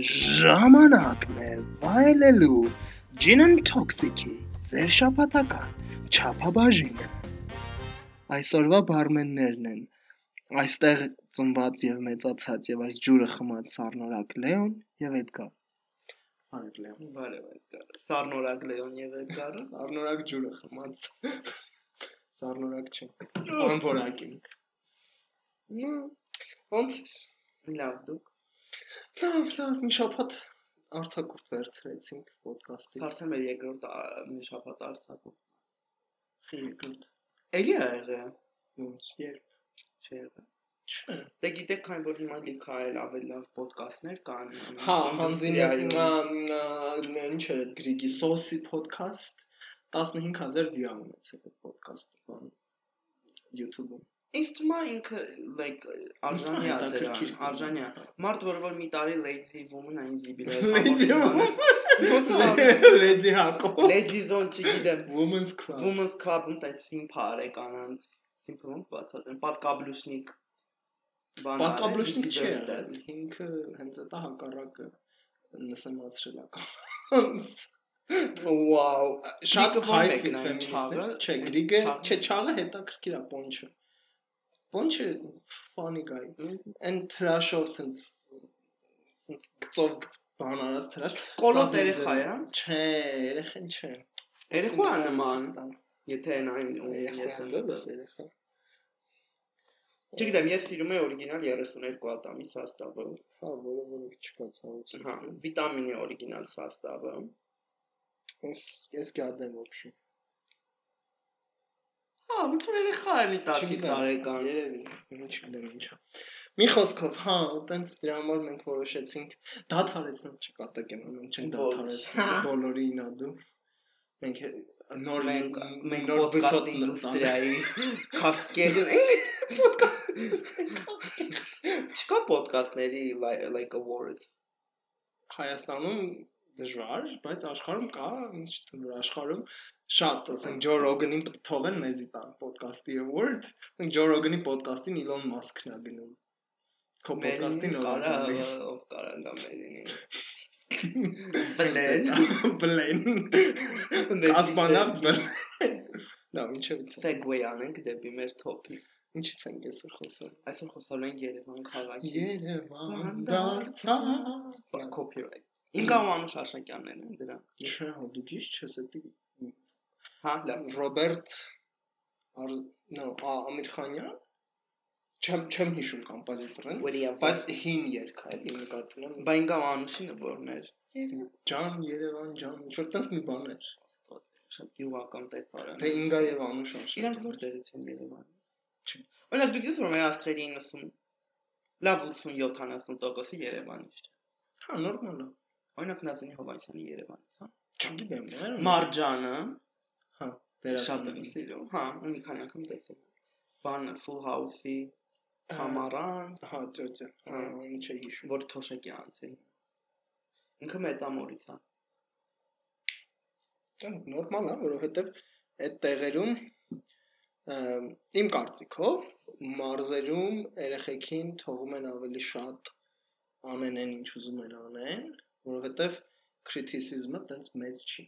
Ժամանակն է վայելելու and Toxic-ի ձեր շապատական չափաբաժինը։ Այսօրվա բարմեններն են. Այստեղ ծնված եւ մեծացած եւ այս ջուրը խմած Սառնորակ Լեոն եւ Էդգար։ Բարև Լեոն։ Բարև Էդգար։ Սառնորակ Լեոն եւ Էդգարը։ Սառնորակ ջուրը խմած։ Սառնորակ չէ։ Անփորակին։ Նո, ոնց ես։ Լավ դուք։ Լավ, լավ, մի շաբաթ արցակուրտ վերցրեցինք ոդկասթից։ Հասել մեր երկրորդ մի շաբաթ արցակում։ Երկրորդ։ Էլի ա եղել։ Ոնց երբ։ Չէ եղել։ Չէ։ Դե գիտեք, քան որ հիմա լիքը այլ ավելի լավ ոդկասթներ կան։ Հա, ինդուստրիայում։ ինչ այդ Գրիգի Սոսի ոդկասթ 15000 վիա ունեցել այդ ոդկասթը բան YouTube-ում։ Թվում է ինքը like արժանի է դրան, արժանի է։ Մարդ որ որ մի տարի lazy woman-ը ինձ դիբիլ է։ Lady Lady Հակո։ Lazy zone չգիտեմ։ Women's Club։ Women's Club-ում տես սիմփար է կանանց։ Սիմփլում բացած են։ Պատկաբլուշնիկ։ բան Պատկաբլուշնիկ չէ, ինքը հենց դա հակառակը նսեմացրել է կանանց։ Վաու։ Շատ մեկն է, Չաղը? Չէ, Գրիգը, չէ, Չաղը հետաքրքիր է Պոնչը։ Պոնչը funny guy։ Այն թրաշով sense sense ծով բան արած թրաշ։ Կոլոտ երեխա է, հա։ Չէ, երեխան չէ։ Երեխա է նման, եթե այն այն Երեխա ես լես երեխա։ Չգիտեմ, ես սիրում եմ օրիգինալ 32 ատամի սաստավը։ Հա, որը որը չկա ցավոք։ Հա, վիտամինի օրիգինալ սաստավը։ Ես ես գադեմ ոբշի։ Հա, ոնց որ երեխա էլի 10 տարեկան։ Երևի, ինչ գիտեմ ինչա։ Մի խոսքով, հա, տենց դրա համար մենք որոշեցինք դադարեցնել չկատակեմ, մենք չենք Ոչ։ դադարեցնել բոլորի ինադու։ Մենք նոր Մենք նոր բսոտ ինդուստրիայի քասկեդն ենք ոդկաստ Չկա ոդկաստների li- like awards։ Հայաստանում դժվար, բայց աշխարհում կա, ինչ թվում աշխարհում շատ, ասենք Ջո Ռոգանի թողեն մեզի տան podcast-ի award, մենք Ջո Ռոգանի podcast-ին Իլոն Մասկն է գնում։ Քո podcast-ին կարա ով կարա գա մերինի։ Բլեն, բլեն։ Կասպանավ բլեն։ Լավ, ինչևից է։ Segway անենք դեպի մեր topic։ Ինչից ենք այսօր խոսում։ Այսօր խոսալու ենք Երևան քաղաքի։ Երևան դարձած։ Copyright։ Իմ կամ Անուշ Աշակյաններն են դրա։ Չէ, հա դու գիշ չես էդի Հա, լավ։ Ռոբերտ նո, ա Ամիր Խանյան։ Չեմ չեմ հիշում կոմպոզիտորին, բայց հին երգ է, էլի նկատում եմ։ Բայց ինքան Անուշի նվորներ։ Ջան, Երևան, ջան, ինչ որ տես մի բան էր։ Շատ գյուղական տեսարան։ Դե Ինգա եւ Անուշ Իրանք որտեղից են Երևան։ Օրինակ դուք գիտեք որ մեր աստղերի 90 լավ 80-70%-ը Երևանից չէ։ Հա, նորմալ է։ Օրինակ Նազինի Հովանեսյանի Երևանից, հա։ Չգիտեմ, այո։ Մարջանը հա, եմ սիրում։ Հա, ու մի քանի անգամ տեսել։ Բանը Full House-ի Համարան, Հա, ծոցը։ Հա, ինչ է հիշում։ որ Թոշակյանց է։ Ինքը մեծամորից է։ Դա նորմալ է, որովհետև այդ տեղերում իմ կարծիքով մարզերում երեխեքին թողում են ավելի շատ ամեն այն ինչ ուզում են անեն, որովհետև քրիտիսիզմը տենց մեծ չի։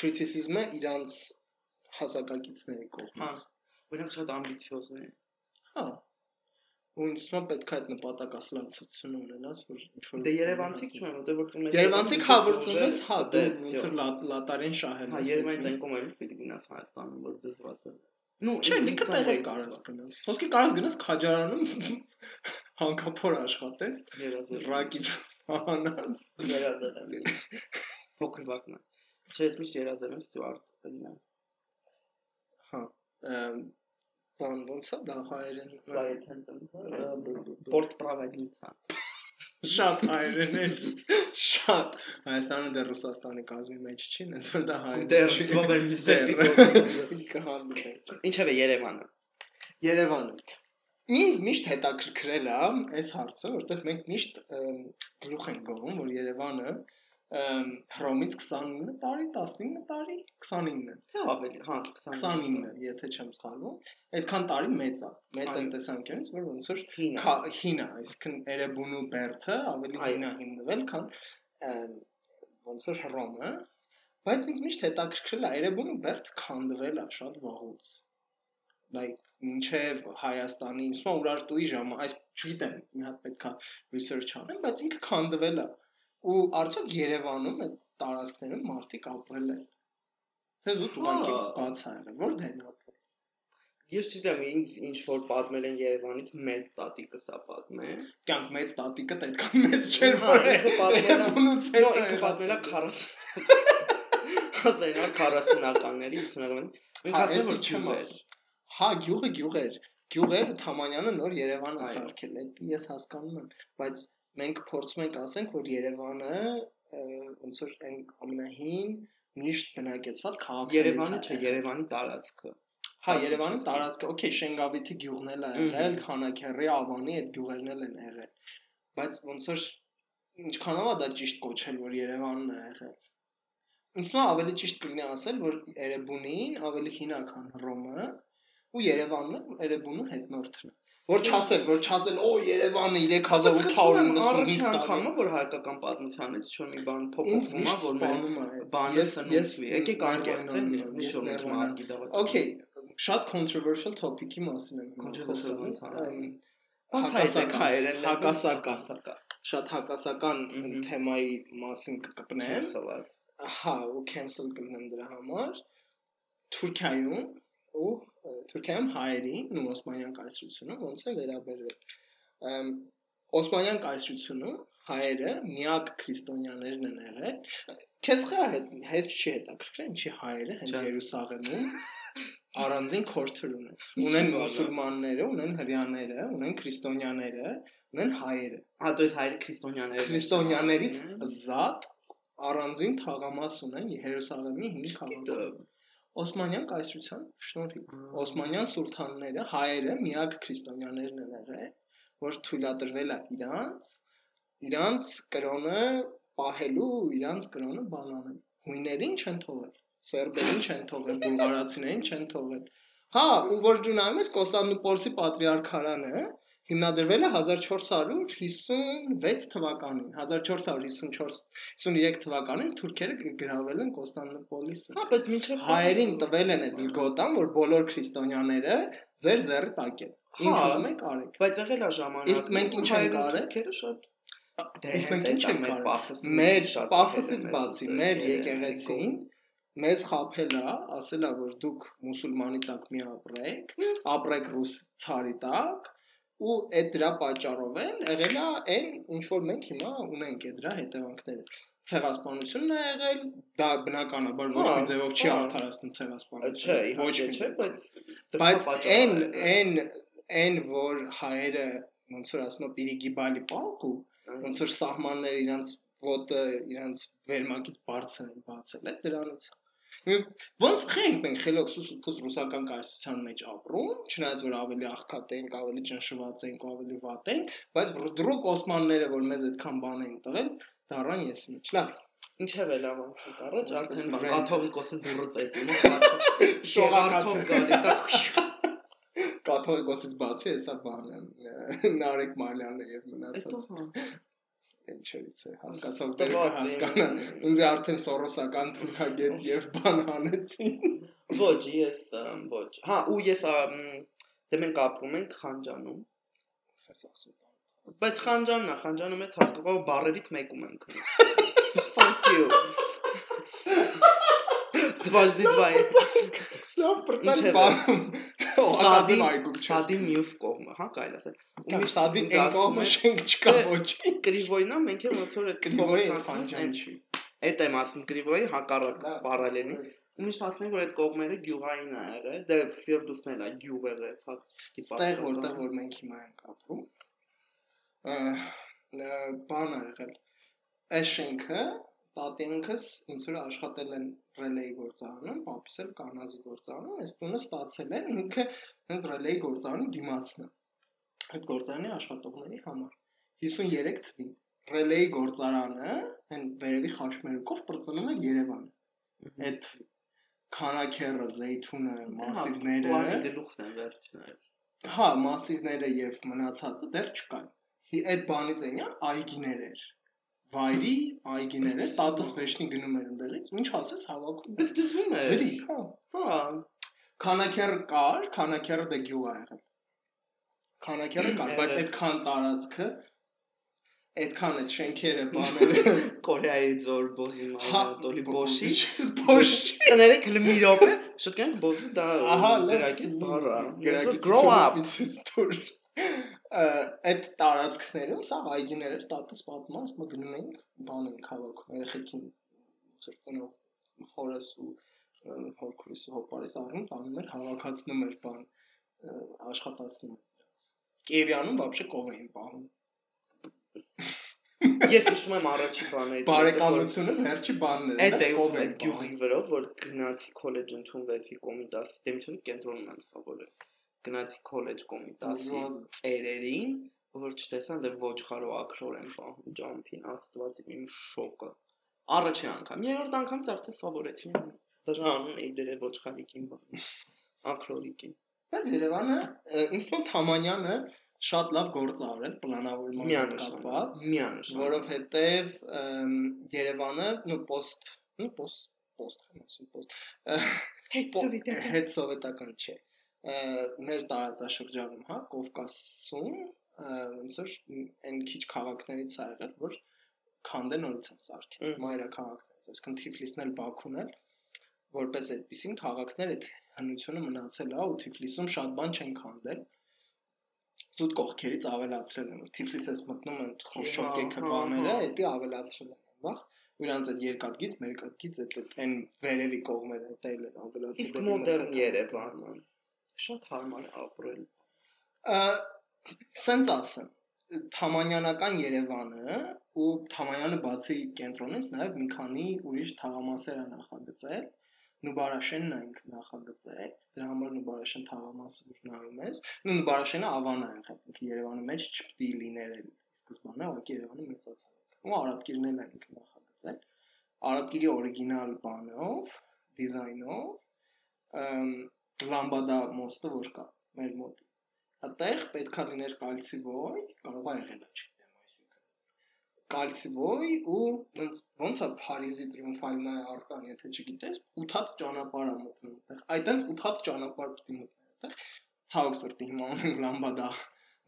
Քրիտիսիզմը իրանց հասակակիցների Հա։ կողմից։ Օրինակ շատ ամբիցիոզն է։ Հա։ Ու ինձ թվում է պետք է այդ նպատակասլացությունը ունենաս, որ ինչ որ Դե Երևանցիք չունեմ, որտեղ որ ծնվել Երևանցիք հա որ ծնվես, հա դու դե, ոնց որ լա- լատարեն շահել Հա, ես Երևանի այդ- տնկում էլ պիտի գնաս Հայաստանում, որ դժվար է։ Ну, Չէ, լիքը տեղեր կարաս գնաս։ Ոսկե կարաս գնաս քաջարանում հանկափոր աշխատես, ռակից հանաս։ Երազել եմ։ Փոքր վակնա։ Չէ, միշտ երազել եմ Ստյուարտ լինեմ։ Հա։ Բան ոնց է դա հայերեն։ Պորտ պրավագնիցա։ Շատ հայերեն է։ Շատ։ Հայաստանը դեռ Ռուսաստանի կազմի մեջ չի, այնց որ դա հայերեն։ Դեռ զբաղվել մի Դեռ։ զեպի Կհանդիպենք։ Ինչև է Երևանը։ Երևանը։ Ինձ միշտ հետաքրքրել է այս հարցը, որովհետև մենք միշտ գլուխ ենք գովում, որ Երևանը Հռոմից 29 տարի, 19 տարի, 29։ Թե ավելի, հա, 29, եթե չեմ սխալվում։ Այդքան տարի մեծ է։ Մեծ է տեսանկյունից, որ ոնց որ հին է, այսինքն Էրեբունու Բերթը ավելի հին է հիմնվել, քան ոնց որ Հռոմը։ Բայց ինձ միշտ հետաքրքրել է Էրեբունու Բերթը քանդվել է շատ վաղուց like մինչև Հայաստանի ուսման Ուրարտուի ժամը, այս չգիտեմ, մի հատ պետքա research անեմ, բայց ինքը քանդվել է ու արդյոք Երևանում այդ տարածքներում մարդիկ ապրել են։ Թե զուտ ուղղակի բաց է եղել, որտեղ են ապրել։ Ես չգիտեմ, ինչ որ պատմել են Երևանից մեծ տատիկը սա պատմել։ Կյանք մեծ տատիկը այդքան մեծ չէր, հա, որ ինքը պատմել է։ Նո, ինքը պատմել է 40 հազարը 40-ականների 50-ականների։ Մենք ասել որ չեմ ասում։ Հա, գյուղը գյուղ էր։ Գյուղեր Թամանյանը նոր Երևանը սարքել է, ես հասկանում եմ, բայց մենք փորձում ենք ասենք, որ Երևանը ոնց որ այն ամենահին միշտ բնակեցված քաղաքներից Երևանը չէ, Երևանի տարածքը։ Հա, Երևանի տարածքը, օքեյ, Շենգավիթի գյուղն էլ է եղել, Խանաքեռի, Ավանի այդ գյուղերն էլ են եղել։ Բայց ոնց որ ինչքանով է դա ճիշտ կոչել, որ Երևանն է եղել։ է ավելի ճիշտ կլինի ասել, որ Էրեբունին ավելի հին է, քան Հռոմը, ու է Էրեբունու հետնորդն է որ չասել, որ չասել, օ Երևանը 3895 անգամը որ հայկական պատմությանից ինչ-որ մի բան փոփոխվում է, որ մեր բանը սնուցվի։ Եկեք արգելել, ինչ որ մեր մար գիտող։ Okay, շատ controversial topic-ի մասին եմ խոսում։ Հակասական հայերեն հակասական շատ հակասական թեմայի մասին կկպնեմ։ Հա, ու cancel կլինեմ դրա համար։ Թուրքիայում ու Թուրքիայում հայերին ու Օսմանյան կայսրությունը ոնց է վերաբերվել։ Օսմանյան կայսրությունը հայերը միակ քրիստոնյաներն են եղել։ Քեզ խա հետ հետ չի հետաքրքրեն, չի հայերը հենց Երուսաղեմում առանձին քորթրում են։ Ունեն մուսուլմանները, ունեն հрьяաները, ունեն քրիստոնյաները, ունեն հայերը։ Հա, դու հայերը քրիստոնյաները։ Քրիստոնյաներից հա։ զատ առանձին թաղամաս ունեն Երուսաղեմի 5 քաղաքում։ Օսմանյան կայսրության շնորհիվ Օսմանյան սուլթանները հայերը միակ քրիստոնյաներն են եղել, որ թույլատրվել է իրանց իրանց կրոնը պահելու, իրանց կրոնը բանանել։ Հույներին չեն թողել, սերբերին չեն թողել, բուլղարացիներին չեն թողել։ Հա, ու որ դու նայում ես Կոստանդնուպոլսի պատրիարքարանը, հիմնադրվել է 1456 թվականին 1454-53 թվականին թուրքերը գրավել են Կոստանդնուպոլիսը հա բայց մինչև հայերին տվել են այդ իլգոտան որ բոլոր քրիստոնյաները ձեր ձեռի տակ են ինչ հա, ուզում եք արեք բայց եղել է ժամանակ իսկ մենք ինչ ենք արել? թուրքերը շատ իսկ մենք ինչ ենք արել? մեր պաֆոսից բացի մեր եկեղեցին մեզ խափել է, ասել է որ դուք մուսուլմանի տակ մի ապրեք, ապրեք ռուս ցարի տակ, ու այդ դրա պատճառով էլ եղել է այն ինչ որ մենք հիմա ունենք այդ դրա հետևանքները. Ցեղասպանությունն է եղել դա բնականաբար ոչ մի ձևով չի արդարացնում ցեղասպանությունը ոչ մի չէ բայց բայց այն այն այն որ հայերը ոնց որ ասում է պիրիգիբալի պալկու ոնց որ սահմանները իրանց ոտը իրանց վերմակից բարձր են բացել է դրանից Ոնց խենք մենք խելոքս ու ռուսական կայսրության մեջ ապրում, չնայած որ ավելի աղքատ ենք, ավելի ճնշված ենք, ավելի վատ ենք, բայց դրոկ օսմանները, որ մեզ այդքան բան են տվել, դառան ես ինչ։ Լավ, Ինչև է լավ անցած առաջ արդեն կաթողիկոսը դուրը է շողարթով գալիս է կաթողիկոսից բացի հեսա բանը Նարեկ Մարլյանը եւ մնացած ինչերից է հասկացավ դեր հասկանա ինձ արդեն սորոսական թուրքագետ եւ բան հանեցին ոչ ես ոչ հա ու ես դե մենք ապրում ենք խանջանում ֆերս ասում բայց խանջանն է խանջանում է հարկավոր բարերից մեկում ենք fuck you դվաժդի դվայ լավ բրցան բան Սադի այգում չէ։ Սադի մյուս կողմը, հա, կարելի ասել։ Ու մի սադի այն կողմը շենք չկա ոչ։ Կրիվոյնա մենք էլ ոնց որ այդ կրիվոյի խանջան չի։ Այդ եմ ասում կրիվոյի հակառակ պարալելի։ Ու միշտ ասում են որ այդ կողմերը գյուղային է եղել, դե Ֆիրդուսն էլ է գյուղ եղել, ֆակտի պատճառ։ որտեղ որ մենք հիմա ենք ապրում։ Բանը եղել։ Այս շենքը պատյանքս ինձ որ աշխատել են ռելեի գործարանում, պապիս էլ կանազի գործարանում, այս տունը ստացել են ինքը հենց ռելեի գործարանի դիմացն է։ Այդ գործարանի աշխատողների համար 53 թվին ռելեի գործարանը, այն վերևի խաչմերուկով բրծնում էր Երևանը։ Այդ քանակերը, զեյթունը, մասիվները, գլուխն են վերջները։ Հա, մասիվները եւ մնացածը դեռ չկան։ Այդ բանից այնյան այգիներ էր վայրի այգիներ էր, տատս վեշնի գնում էր ընդեղից, ինչ ասես հավաքում։ Բայց դժում է։ Զրի, հա։ Հա։ Քանակեր կար, քանակերը դե գյուղ ա եղել։ Քանակերը կար, բայց այդքան տարածքը այդքան այդ շենքերը բաները Կորեայի ձոր բոզի մայրատոլի բոշի բոշի տները քլմի րոպե շուտ կան բոզի դա ահա գրագետ բառա grow up այդ տարածքներում սա հայգիներ էր տատս պատմում, ասում գնում էինք, բան էինք հավաքում, երեխեքին ծրտնով հորս ու հորքրիս ու հոպարիս առնում, տանում էր հավաքացնում էր բան աշխատացնում։ Կիևյանում բաբշե կող էին պահում։ Ես հիշում եմ առաջի բանը այդ բարեկամությունը վերջի բանն էր։ Այդ է ում այդ գյուղի վրա, որ գնացի քոլեջ ընդունվեցի կոմիտաս դեմիթոն կենտրոնում եմ սովորել գնացի քոլեջ կոմիտասի ծերերին, որ չտեսան դե ոչխարով ակրոր են պահում ջամփին, աստված իմ շոկը։ Առաջի անգամ, երրորդ անգամից արդեն սովորեցի։ Դժանում էի դրել ոչխարիկին Ակրորիկին։ Բայց Երևանը թվում Թամանյանը շատ լավ գործ արել պլանավորման կապված, միանշան, որովհետև Երևանը, նո post, նո post, post, ասում post, հետ սովետական չէ մեր տարածաշրջանում, հա, Կովկասում ոնց որ այն քիչ քաղաքներից ա եղել, որ քանդե նորից են սարքել մայրաքաղաքներից, այսինքն Թիֆլիսն էլ Բաքուն էլ որպես այդպեսին քաղաքներ այդ հնությունը մնացել է ու Թիֆլիսում շատ բան չեն քանդել զուտ կողքերից ավելացրել են Թիֆլիսից մտնում են խոշոկեքը բաները, դա ավելացրել են բախ իրանց այդ երկաթգից, մերկաթգից այդ այն վերևի կողմերը դել են ավելացրել։ Իսկ մոդեռն Երևանը շատ հարմար ապրել։ Սենց ասեմ, Թամանյանական Երևանը ու Թամանյանը բացի կենտրոնից նաև մի քանի ուրիշ թաղամասեր է նախագծել Նուբարաշենն ինքը նախագծել, դրա համար Նուբարաշեն թաղամասը որ նայում ես, նու Նուբարաշենը ավան է եղել, Երևանի մեջ չպետք է լիներ էլ սկզբանե, ուղղակի Երևանը մեծացավ։ Ու արաբկիրներն է ինքը նախագծել։ Արաբկիրի օրիգինալ բանով, դիզայնով, լամբադա մոստը որ կա մեր մոտ։ Այդտեղ պետքա լիներ կալցիվոյ, կարող է եղել, չգիտեմ, այսինքն կալցիվոյ ու ոնց է Փարիզի տրիումֆալնա արկան, եթե չգիտես, 8 հատ ճանապարհ է մտնում այդտեղ։ Այդտեղ 8 հատ ճանապարհ պետք է մտնել այդտեղ։ Ցավոք սրտի հիմա ունենք լամբադա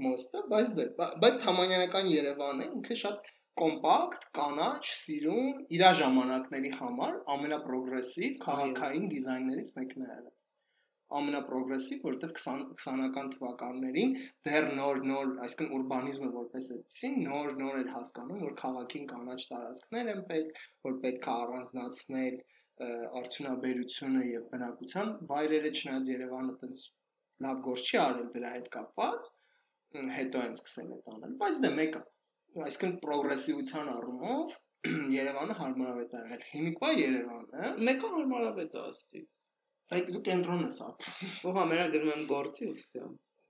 մոստը, բայց դե, բայց համանյանական Երևանը ինքը շատ կոմպակտ, կանաչ, սիրուն, իր ժամանակների համար ամենապրոգրեսիվ քաղաքային դիզայներից մեկն է եղել ամենապրոգրեսիվ, որովհետև 20 20-ական թվականներին դեռ նոր-նոր, այսինքն ուրբանիզմը որպես այդպեսին նոր-նոր էր հասկանում, որ քաղաքին կանաչ տարածքներ են պետք, որ պետք է առանձնացնել արդյունաբերությունը եւ բնակության վայրերը, չնայած Երևանը տենց լավ գործ չի արել դրա հետ կապված, հետո են սկսել այդ անել, բայց դե մեկը, այսինքն պրոգրեսիվության առումով Երևանը հարմարավետ է եղել։ Հիմիկվա Երևանը մեկը հարմարավետ է ըստի Այդ դու կենտրոնն ես ապրում։ Ու համերա գրում եմ գործի ու վсё։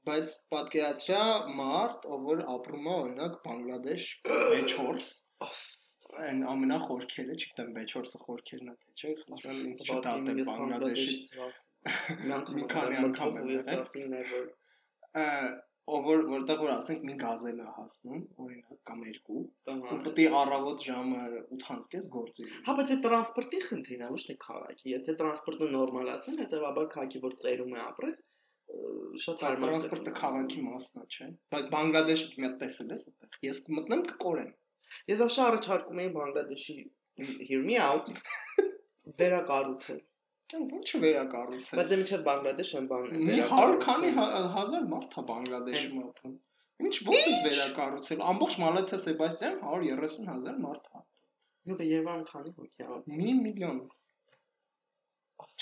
Բայց պատկերացրա մարդ, ով որ ապրում է օրինակ Բանգլադեշ, B4, այն ամենախորքերը, չգիտեմ B4-ը խորքերն է թե չէ, խնդրեմ ինձ չտատել Բանգլադեշից։ Մի քանի անգամ եմ եղել ով որ որտեղ որ ասենք մի գազել է հասնում, օրինակ կամ երկու, ու պետք է առավոտ ժամը 8-ից կես գործի։ Հա, բայց այդ տրանսպորտի խնդիրն է, ոչ թե քաղաքի։ Եթե տրանսպորտը նորմալացնեն, հետեւաբար քաղաքի որ ծերում է ապրես, շատ հարմար տրանսպորտը քաղաքի մասն է, չէ։ Բայց Բանգլադեշը մի հատ տեսել ես այդտեղ։ Ես կմտնեմ կկորեմ։ Ես աշա առաջարկում եմ Բանգլադեշի hear me out վերակառուցել Չեմ ոչ վերակառուցել։ Բայց դե միջև Բանգլադեշ են բան։ Մի 100 քանի հազար մարդ է Բանգլադեշում ապրում։ Ինչ ո՞նց է վերակառուցել։ Ամբողջ Մալաթիա Սեբաստիան 130 հազար մարդ է։ Նույնը դե Երևան քանի հոգի է։ Մի միլիոն։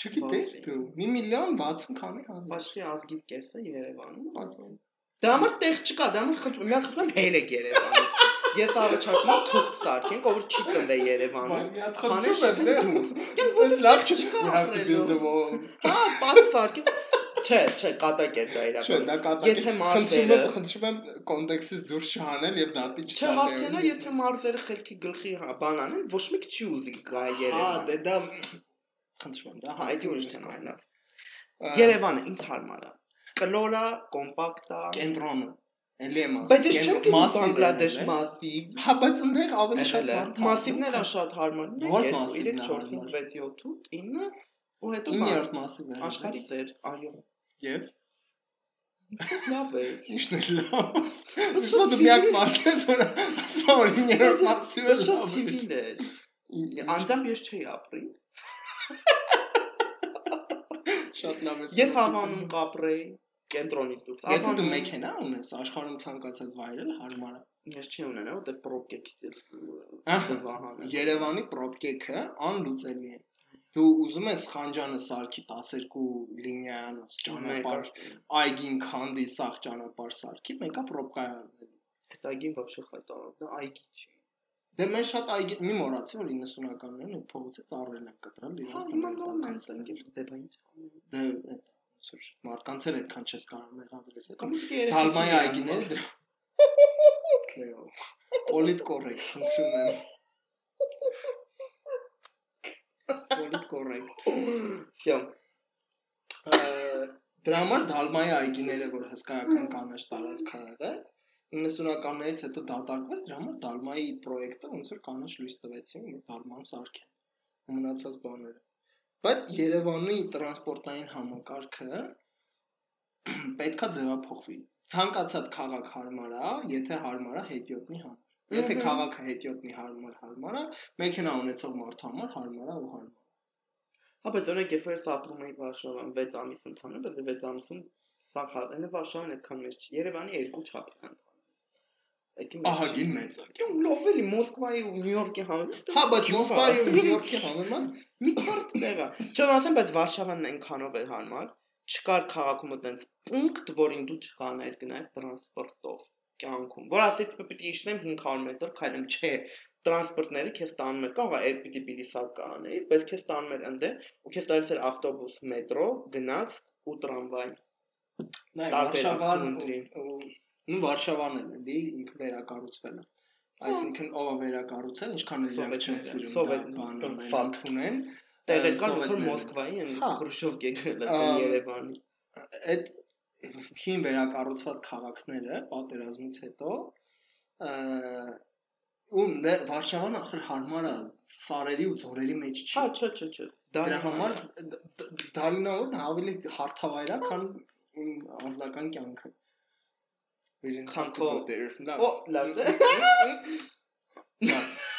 Չգիտես դու։ Մի միլիոն 60 քանի հազար։ Բացի ազգի կեսը Երևանում։ Բացի։ Դա համար տեղ չկա, դա համար խնդրում, մի հատ խնդրում հելեք Երևանում։ Ես առաջարկում թուղթ սարքենք, ով չի կնդե Երևանում։ Քանե շփել դու։ լավ to build the wall։ Հա, բաց սարքենք։ Չէ, չէ, կատակ է դա Չէ, իրականում։ դա կատակ։ Եթե Խնդրում մարզերը խնդրում եմ կոնտեքստից դուրս չհանել եւ դատի Չէ, չտալ։ հարցնա, եթե մարզերը խելքի գլխի հա բան անեն, ոչ մեկ չի ուզի գա Հա, Երևան։ դե դա խնդրում եմ, դա Հա, այդ ուրիշ թեմա է։ Ա, Երևանը ինձ հարմար է։ Կլորա, կոմպակտ է։ կենտրոնը էլի եմ Բայց ես չեմ է, Բանգլադեշ մասիվ։ Հա, բայց ընդեղ ավելի շատ Եղել է։ շատ հարմար։ Որ 1 մասիվն 2 է 3 4 5 հարմար։ 6 7 8 9 ու հետո 9-րդ մասիվ է։ աշխարհի ծեր, այո։ Եվ? Լավ է։ ինչն է լավ։ դու միակ մարդ ես, որ ասում որ 9-րդ մասիվը Շատ լավ է։ է։ Անձամբ ես չէի ապրի։ Շատ լավ ես։ Ես Հավանում կապրեի կենտրոնից դուրս։ Եթե դու մեքենա հա, ունես, աշխարհում ցանկացած վայրել հարմար է։ Ես չի ունենա, որտեղ պրոբկեքից էլ դժվարանում։ հա, Երևանի պրոբկեքը անլուծելի է։ Դու ուզում ես Խանջանը սարքի 12 լինիայանոց ճանապարհ, այգին քանդի սաղ ճանապարհ սարքի, մեկա պրոբկայանն է։ Այդ այգին բավական խայտա, դա այգի չի։ Դե մենք շատ այգի մի մոռացի որ 90-ականներն այդ փողոցից առել են կտրել հա, իրաց։ Հիմա նորմալ են ընկել դե բայց։ Դե այդ սուր մարդկանց էլ այդքան չես կարող մեղադրես այդ հալմայի այգիները դրա քեյո պոլիտ կորեկտ խնդրում եմ պոլիտ կորեկտ յամ դրա համար դալմայի այգիները որ հսկայական կանաչ տարածքն է 90-ականներից հետո դատարկվեց դրա համար դալմայի պրոյեկտը ոնց որ կանաչ լույս տվեցին դալման սարքեն մնացած բաները Բայց Երևանի տրանսպորտային համակարգը պետքա ձևափոխվի։ Ցանկացած քաղաք հարմար է, եթե հարմար է հետիոտնի համար։ Եթե քաղաքը հետիոտնի հարմար հարմար է, մեքենա ունեցող մարդու համար հարմար է ու հարմար։ Հա, բայց օրինակ երբ ես ապրում էի Վարշավան 6 ամիս բայց 6 ամիսում սա է Վարշավան այդքան մեծ չի։ Երևանի երկու չափ է Այդի Ահագին մեծ է։ Կամ լավ էլի Մոսկվայի ու Նյու Յորքի համեմատ։ Հա, բայց Մոսկվայի ու Նյու Յորքի համեմատ մի քարտ տեղ է։ Չեմ ասեմ, բայց Վարշավանն այնքանով էր հարմար։ Չկար քաղաքում այդպես պունկտ, որին դու չկանայր գնալ տրանսպորտով կյանքում։ Որ ասես պիտի իջնեմ 500 մետր քայլեմ, չէ, տրանսպորտները քեզ տանում էր, կարող է այդ պիտի բիլիսակ կանեի, բայց քեզ տանում էր ընդ ու քեզ տալիս էր ավտոբուս, մետրո, գնաց ու տրամվայ։ նայ Վարշավան ակումբների։ ու Վարշավան է էլի ինքը վերակառուցվել է։ Այսինքն ով է վերակառուցել, ինչքան էլ չեն սիրում սովետ- դա բանը ֆակտ։ ունեն, Տեղը կար որ Սովետները։ Մոսկվայի են Հա։ Խրուշով եկել Ա, Երևանի։ այդ հին վերակառուցված քաղաքները պատերազմից հետո ը, ու դե Վարշավան ախր հարմար է սարերի ու ձորերի մեջ չի։ Հա, չէ, չէ, չէ։ Դրա համար Դալինավորն ավելի հարթավայր է, քան անձնական կյանքը։ Քան to քո- go there, լավ։ Օ, լավ է։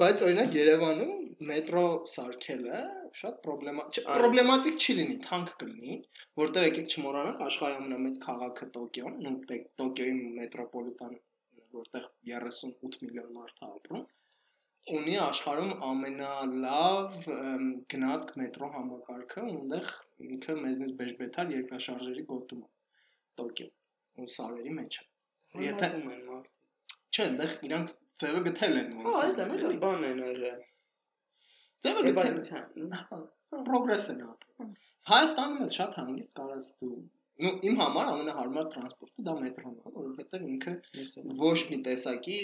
Բայց օրինակ Երևանում մետրո սարքելը շատ պրոբլեմա պրոբլեմատիկ չի լինի, թանկ կլինի, որտեղ եկեք չմոռանանք աշխարհի ամենամեծ քաղաքը Տոկիոն, նույն Տոկիոյի մետրոպոլիտան, որտեղ 38 միլիոն մարդ է ապրում, ունի աշխարհում ամենալավ գնացք մետրո համակարգը, ունտեղ ինքը մեզնից բեժբեթար երկրաշարժերի գոտում է Տոկիո ու սարերի մեջ Եթե Եթե են մարդ։ չէ, այնտեղ իրանք ձևը գտել են Հա, ոնց։ այդ է, մեկ բան են Ձևը Եվ գտել են։ Պրոգրես են ապրում։ Հայաստանում էլ շատ հանգիստ կարաս դու Ну, իմ համար ամենահարմար տրանսպորտը դա մետրոն է, որովհետև ինքը ոչ մի տեսակի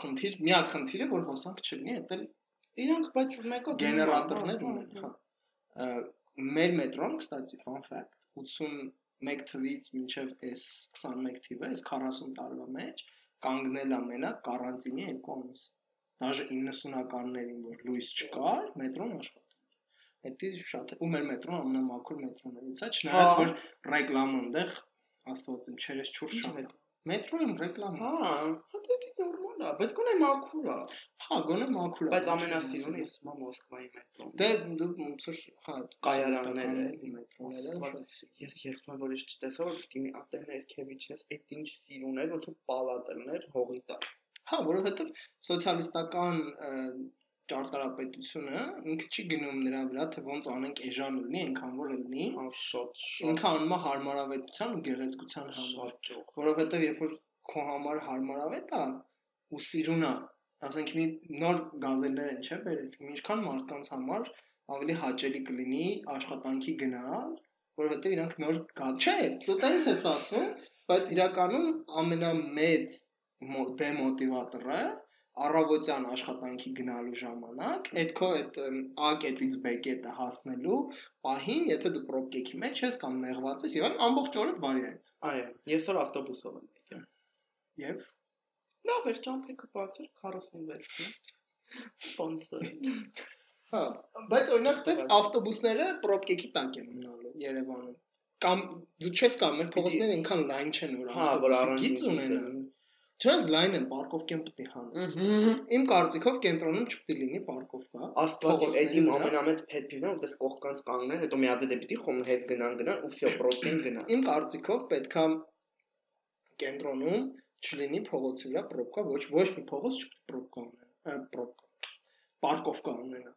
խնդիր, միակ խնդիրը որ հոսանք չլինի, դա Իրանք բայց մեկը գեներատորներ ունեն, հա։ Ա, Մեր մետրոն, կստացի, fun fact, 81 թվից մինչև այս 21 թիվը, այս 40 տարվա մեջ կանգնել է մենակ կարանտինի 2 ամիս։ Դաժե 90-ականներին, որ լույս չկար, մետրոն աշխատում էր։ Դա շատ Ու մեր մետրոն ամենամաքուր մետրոներից է, չնայած որ ռեկլամը այնտեղ աստված իմ չերես չուրս շատ է։ Մետրոյում ռեկլամ։ Հա, հա դա նորմալ է, բայց գոնե մաքուր է։ Հա, գոնե մաքուր է։ Բայց ամենասիրունը ես է Մոսկվայի մետրոն։ Դե դու ոնց հա Կայարանները, մետրոները Ես երբեք որ ես չտեսա որ պիտի մի ատե ներքևից ես, այդ ինչ սիրուն էր, ոնց որ պալատելներ հողի տակ։ Հա, որովհետև սոցիալիստական ճարտարապետությունը ինքը չի գնում նրա վրա, թե ոնց անենք էժան լինի, այնքան որ լինի, շատ, ինքը անում է հարմարավետության ու գեղեցկության համար, որովհետև երբ որ քո համար հարմարավետ է ու սիրուն է, ասենք մի նոր գազելներ են չէ, բերել, ինչքան մարդկանց համար ավելի հաճելի կլինի աշխատանքի գնալ, որովհետև իրանք նոր կա։ Չէ, դու տենց ես ասում, բայց իրականում ամենամեծ դեմոտիվատորը առավոտյան աշխատանքի գնալու ժամանակ այդ քո այդ A կետից B կետը հասնելու պահին, եթե դու պրոբկեքի մեջ ես կամ նեղված ես, եւ ամբողջ օրը բարի է։ Այո, ես որ ավտոբուսով եմ եկել։ Եվ լավ էր ճամփեքը բացր 46-ն։ Սպոնսոր։ Հա, բայց օրինակ տես ավտոբուսները պրոբկեքի տակ են մնալու Երևանում կամ դու չես կամ մեր փողոցները այնքան լայն չեն որ հա, ավտոբուսի գիծ ունենան Չնայած լայն են պարկովքեն պիտի հանես։ Իմ կարծիքով կենտրոնում չպիտի լինի պարկովկա։ Աստված, այդ իմ ամենամեծ pet peeve-ն է, որտես կողքանց կանգնեն, հետո մի հատ դե պիտի խոմ հետ գնան գնան ու վсё պրոստեն գնան։ Իմ կարծիքով պետքա կենտրոնում չլինի փողոցի վրա պրոբկա, ոչ ոչ մի փողոց չպրոբկա ունենա, պրոբկա։ Պարկովկա ունենա։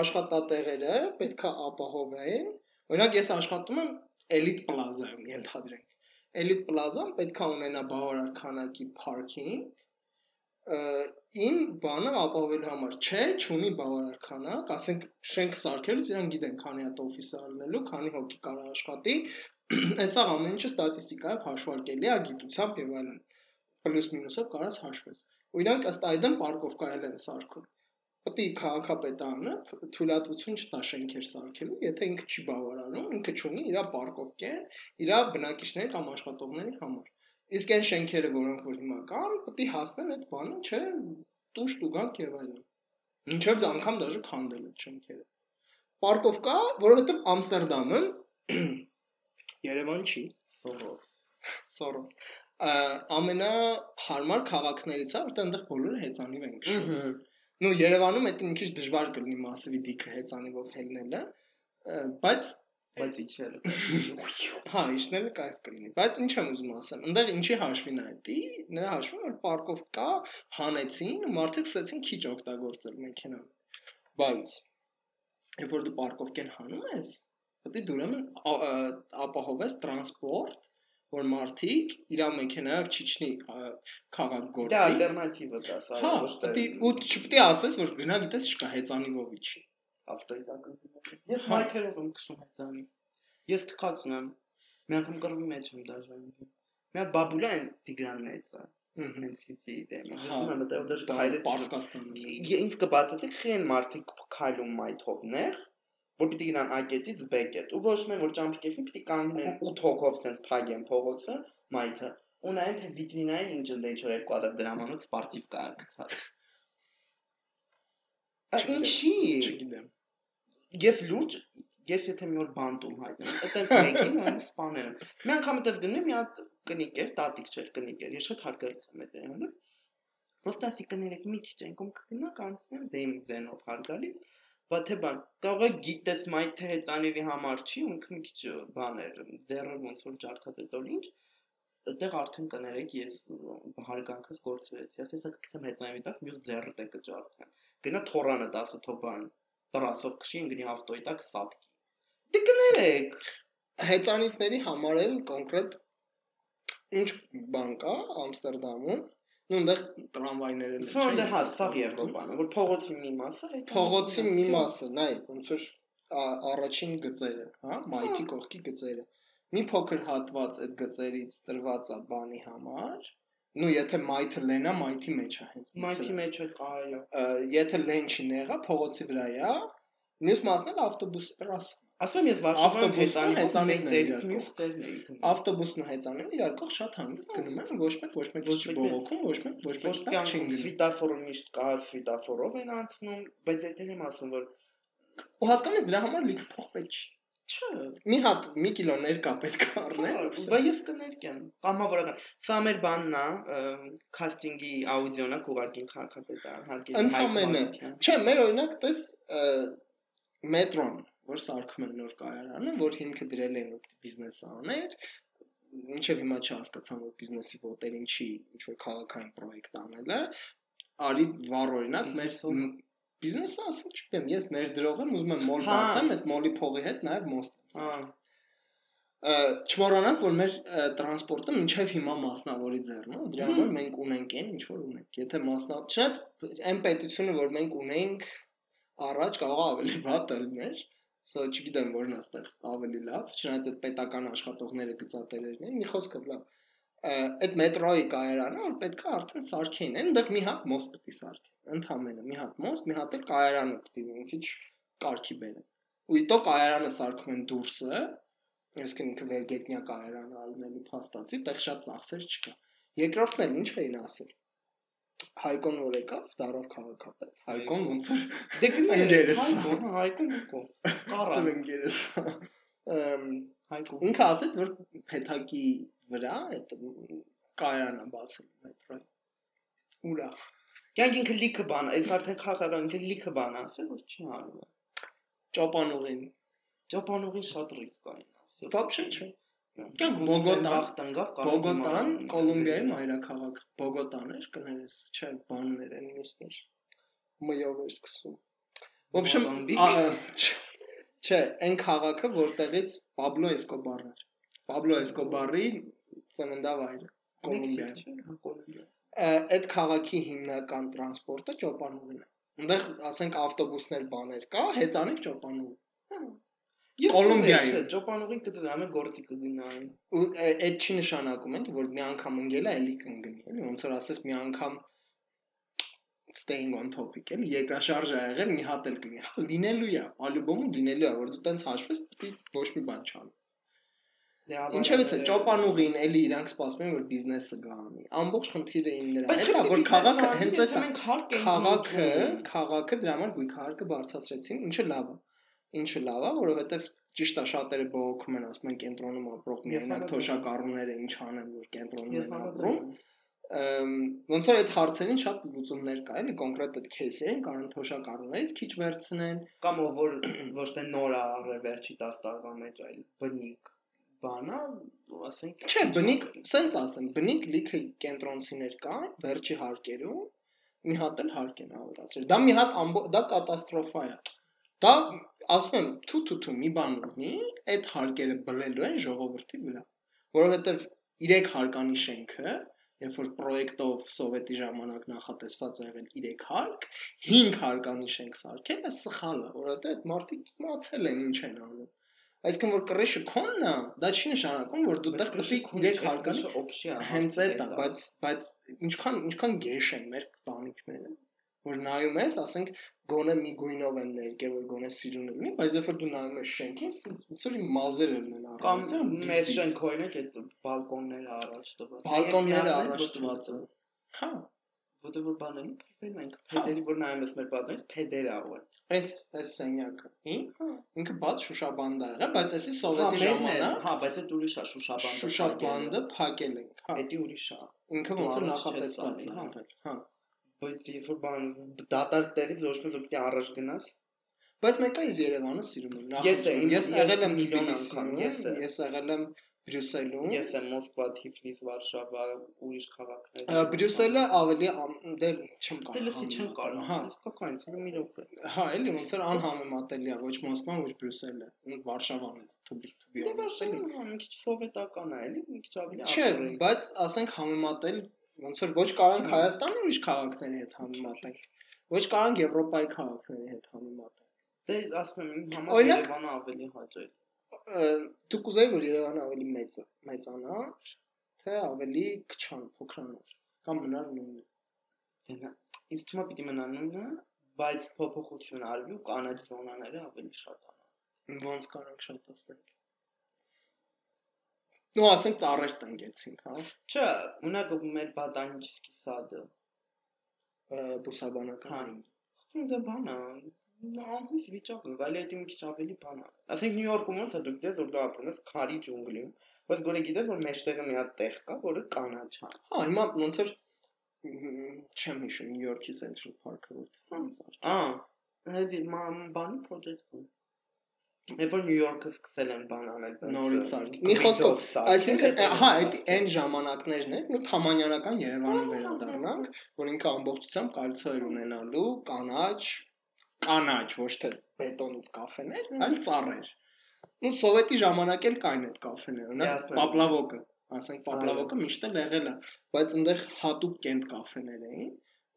Աշխատատեղերը պետքա ապահովեն։ Օրինակ ես աշխատում եմ Elite Plaza-ում, ենթադրենք Elite Plaza-ն պետքա ունենա բավարար քանակի parking, իմ բանը ապահովելու համար չէ, չունի բավարար քանակ, ասենք շենք սարքելուց իրան գիտեն քանի հատ օֆիս առնելու, քանի հոգի կարող աշխատի, այդ սա ամեն ինչը ստատիստիկայով հաշվարկելի է գիտությամբ եւ այլն։ Պլյուս մինուսով կարաս հաշվես։ Ու իրանք ըստ այդմ պարկովկայել են սարքում պետք է քաղաքապետարանը թույլատվություն չտա շենքեր սարքելու, եթե ինքը չի բավարարում, ինքը չունի իր պարկովկեն, իր բնակիչների կամ աշխատողների համար։ Իսկ այն շենքերը, որոնք որ հիմա կան, պետք է հասնեն այդ բանը, չէ, տուշ տուգանք եւ այլն։ Ինչեւ դա անգամ դաժե քանդել այդ շենքերը։ Պարկովկա, որովհետեւ Ամստերդամը Երևան չի, Սորոս։ Սորոս ամենահարմար քաղաքներից է, որտեղ այնտեղ բոլորը հեծանիվ են քշում։ Ну Երևանում այդ մի քիչ դժվար կլինի massive դիքը հեծանիվով հելնելը, բայց բայց իջնելը հա իջնելը կայֆ կլինի բայց ինչ եմ ուզում ասեմ այնտեղ ինչի հաշվին է դի նրա հաշվում որ պարկով կա հանեցին ու մարդիկ սկսեցին քիչ օգտագործել մեքենան բայց երբ որ դու պարկովկեն հանում ես պետք է դու ուրեմն ապահովես տրանսպորտ որ մարդիկ իր մեքենայով չիջնի քաղաք գործի։ Դա ալտերնատիվը դա, սա հա, պետք է ու չպետք է ասես, որ գնա գիտես չկա հեծանիվով իջի։ Ավտոյդական։ Ես մայթերով եմ քշում հեծանի։ Ես թքացնում եմ։ Մի անգամ կռվի մեջ եմ դաժանում։ Մի հատ բաբուլա են Տիգրաններից է։ Մենսիցի դեմ։ Հա, մտավ դեռ հայրը Պարսկաստանը։ Ինձ կբացատրի խեն մարդիկ քայլում մայթովներ որ պիտի գնան ակետից բեկետ ու ոչ մեն որ ճամփիկեֆին պիտի կանգնեն 8 հոգով ցենց փագեն փողոցը մայթը ու նայեն թե վիտրինային ինչ ընդ ինչ որ 2000 դրամանոց սպարտիվ կա գցած Ինչի չգիտեմ ես լուրջ ես եթե մի օր բանտում հայտնեմ այդտեղ մեկին ու սպանել մի անգամ այդպես գնում մի հատ կնիկ էր տատիկ չէր կնիկ էր ես շատ հարգարից եմ այդ այնը Պրոստա ասի կներեք մի քիչ այնքան կգնա կանցնեմ դեմ ձենով հարգալից Բայց թե բան, կարող է գիտես մայ թե հեծանիվի համար չի, ու ինքը մի քիչ բաներ, ձեռը ոնց որ տոր ինչ, այդտեղ արդեն կներեք ես հարգանքս գործվեց։ Ես հեսա կգտեմ հեծանիվի տակ, մյուս ձեռը տե կջարդեմ։ Գնա թորանը 10 թո բան, տրասով քշի ինգնի ավտոյի տակ սատկի։ Դե կներեք։ Հեծանիվների համար են կոնկրետ ինչ բան կա Ամստերդամում ու այնտեղ տրամվայները են։ Ֆոնդը հա, ցավ Եվրոպան, որ փողոցի մի մասը, փողոցի մի մասը, նայ, ոնց որ առաջին գծերը, հա, մայթի կողքի գծերը։ Մի փոքր հատված այդ գծերից տրված է բանի համար, նու եթե մայթը լենա, մայթի մեջ է հենց։ Մայթի մեջ է, այո։ Եթե լեն չի նեղա, փողոցի վրա է, մյուս մասն էլ ավտոբուսի տրասը։ Ասում ես Վարշավայում հեծանի հեծանիներից մյուս ծերն էի գնում։ Ավտոբուսն ու հեծանին իրար կողք շատ հանգիստ գնում են, ոչ մեկ ոչ մեկ չի բողոքում, ոչ մեկ ոչ մեկ տակ չեն գնում։ Սվիտաֆորը միշտ կա, սվիտաֆորով են անցնում, բայց եթե եմ ասում որ ու հասկանում ես դրա համար լիք փող պետք չի։ Չէ, մի հատ մի կիլո ներկա պետք է առնել, բայց ես կներկեմ։ Կամավորական։ Սա մեր բանն է, քաստինգի աուդիոնա կուղարկին քաղաքապետարան, հարկի։ Ընդհանրապես։ Չէ, մեր օրինակ տես մետրոն որ սարքում են նոր կայարանը, որ հիմքը դրել են որ բիզնես աներ, ինչեւ հիմա չհասկացամ որ բիզնեսի ոտերին չի ինչ որ քաղաքային պրոյեկտ անելը, արի վառ օրինակ մեր բիզնեսը ասում չգիտեմ, ես ներդրող եմ, ուզում եմ մոլ հա։ բացեմ, այդ մոլի փողի հետ նաև մոստ։ Հա չմոռանանք որ մեր տրանսպորտը մինչև հիմա մասնավորի ձեռն է դրա համար մենք ունենք այն ինչ որ ունենք եթե մասնավոր չնայած այն պետությունը որ մենք ունենք առաջ կարող ավելի վատ ելներ, սա չգիտեմ որն է այստեղ ավելի լավ, չնայած այդ պետական աշխատողները գծատերերն են, մի խոսքով լավ այդ մետրոյի կայարանը որ պետքա արդեն սարքեին, այնտեղ մի հատ մոստ պետք է սարքեն։ Ընդհանրապես մի հատ մոստ, մի հատ էլ կայարանը պետք է մի քիչ կարգի բերեն։ Ու իտո կայարանը սարքում են դուրսը, այսինքն ինքը վերգետնյա կայարանը ալնելու փաստացի, տեղ շատ ծախսեր չկա։ Երկրորդն էլ ինչ էին ասել։ Հայկոն որ եկավ, դարով քաղաքապետ։ Հայկոն ոնց որ դե գներ ընկերս։ Հայկոն, Հայկոն եկո։ Կարա։ Ծել ընկերս։ Ամ Հայկոն։ ինքը ասաց որ փեթակի վրա այդ կայարանը բացել մետրոյ։ Ուրա։ Կյանք ինքը լիքը բան, այդ արդեն քաղաքական ինքը լիքը բան ասել, որ չի անում։ Ճոպանուղին։ Ճոպանուղին շատ ռիսկ կային ասել։ Вообще չէ։ Կյանք Բոգոտան- տնգավ Բոգոտան, Կոլումբիայի մայրաքաղաք։ Բոգոտան էր, կներես, չէ, բաններ են մյուսներ։ Մյով էր սկսվում։ В общем, Մոզամբիկ։ ա- չ- չէ, այն քաղաքը, որտեղից Պաբլո Էսկոբարն էր։ Պաբլո Էսկոբարի ծննդավայրը Կոլումբիայում։ Կոլումբիա։ Ա, Այդ քաղաքի հիմնական տրանսպորտը ճոպանուղին է։ Այնտեղ, ասենք, ավտոբուսներ բաներ կա, հեծանիվ ճոպանուղ։ Կոլումբիայում։ Չէ, ճոպանուղին կդու ամեն գործի կգնային։ ու այդ չի նշանակում էլի որ մի անգամ ընկել է էլի կընկնի էլի ոնց որ ասես մի անգամ staying on topic էլի երկրաշարժ ա եղել մի հատ էլ կգնի լինելու է ալյուբոմը լինելու է որ դու տենց հաշվես պիտի ոչ մի բան չանես Դե ինչևից է ճոպանուղին էլի իրանք սպասում են որ բիզնեսը գանի ամբողջ խնդիրը ին նրա հետ է որ քաղաքը հենց այդ մենք հարկ ենք քաղաքը քաղաքը դրա համար գույքահարկը բարձրացրեցին ինչը լավ է ինչը լավ է որովհետև ճիշտ է շատերը բողոքում են ասում են կենտրոնում ապրող եմ։ թոշակառուները ինչ անեն որ կենտրոնում են ապրում ոնց որ այդ հարցերին շատ լուծումներ կա, էլի կոնկրետ այդ քեյսերին կարող են թոշակառուներից քիչ վերցնեն։ կամ որ ոչ թե նոր է արել վերջի 10 տարվա մեջ, այլ բնիկ բանա, ասենք Չէ, բնիկ, սենց ասեմ, բնիկ լիքը կենտրոնցիներ կան վերջի հարկերում, մի հատ էլ հարկ են ավելացրել։ Դա մի հատ դա կատաստրոֆա է։ Դա ասում եմ, թու թու թու մի բան ունի, այդ հարկերը բլելու են ժողովրդի վրա, որովհետև 3 հարկանի շենքը երբ որ պրոյեկտով սովետի ժամանակ նախատեսված է եղել 3 հարկ, 5 հարկանի շենք սարքելը սխալ է, որովհետեւ այդ մարդիկ իմացել են ինչ են անում։ Այսինքն որ կռեշը քոնն է, դա չի նշանակում, որ դու պետք է 3 հարկանի օպշի է։ հենց այդ է, բայց բայց ինչքան ինչքան գեշ են մեր տանիքները, որ նայում ես, ասենք գոնե մի գույնով են ներկել, որ գոնե սիրուն լինի, բայց երբ որ դու նայում ես շենքին, ոնց որ մազերը լինեն կամ առանց, մեր շենք օրինակ այդ բալկոնները առաջ տված։ բալկոնները առաջ տված են։ Հա, Որտեղ որ բանել փրկել ենք փեդերի որ նայում ես մեր պատանից փեդեր աղու են։ այս այս սենյակը։ Ին, հա, ինքը բաց շուշաբանդ է եղել, բայց էսի Հա, սովետի է, ժամանակ հա, բայց այդ ուրիշ է շուշաբանդը։ շուշաբանդը փակել են։ Հա, Էդի ուրիշ է։ ինքը ոնց է հա։ եղել։ Հա։ Բայց երբ որ բան դատարկ տեղից ոչ մի պետք է առաջ գնաս։ Բայց մեկը iz Երևանը սիրում եմ։ Նախ- ես եղել եմ միլիոն անգամ, ես ես եղել եմ Բրյուսելում։ Ես եմ Մոսկվա, Թիֆլիս, Վարշավա, ուրիշ քաղաքներ։ Բրյուսելը ավելի դե չեմ կարող։ Դելսի չեմ կարող։ Հա, Իսկական, ցույց մի րոպե։ հա, էլի ոնց որ անհամեմատելի է, ոչ Մոսկվան, ոչ Բրյուսելը, ու Վարշավան է, Թբիլ, Դե Թբիլ։ Վարշավան մի քիչ սովետական է, էլի, մի քիչ ավելի Չէ, ակրեկ։ բայց ասենք համեմատել ոնց որ ոչ կարող ենք Հայաստանի ուրիշ քաղաքների հետ համեմատենք։ Ոչ կարող Եվրոպայի քաղաքների հետ համեմատենք։ Դե ասում եմ, համար Երևանը ավելի հաճելի։ Դու կուզեի որ Երևանը ավելի մեծ մեծանա, թե ավելի քչան, փոքրանար, կամ մնար նույնը։ Դե ինձ թվում է պիտի մնա նույնը, բայց փոփոխություն արվի ու կանաչ զոնաները ավելի շատանան։ Ոնց կարանք շատացնել։ Ну, ասենք ծառեր տնկեցինք, հա, Չէ, ունակ մեր բադանիչսկի սադը։ բուսաբանական։ Հա։ Դա բան է, ահույս վիճակ է, գալի այդ մի քիչ ավելի բան է։ Ասենք Նյու Յորքում ոնց է դու գիտես որ դու ապրում ես քարի ջունգլիում, բայց գոնե գիտես որ մեջտեղը մի հատ տեղ կա, որը կանաչ է։ Հա, հիմա ոնց մ, չեմ հիշում Նյու Յորքի Central Park-ը որ։ Ա, այդ ման բանի project-ը։ Երբ որ Նյու Յորքը սկսել են բան անել, Նորից սարք։ Մի խոսքով, այսինքն հա, այդ այն ժամանակներն են, ու թամանյանական Երևանի վերադառնանք, որ ինքը ամբողջությամբ կալցիոյր ունենալու կանաչ, կանաչ, ոչ թե բետոնից կաֆեներ, այլ ծառեր։ Ну սովետի ժամանակ էլ կային այդ կաֆեները, օրինակ Պապլավոկը, ասենք Պապլավոկը միշտ էլ եղել է, բայց այնտեղ հատուկ կենտ կաֆեներ էին,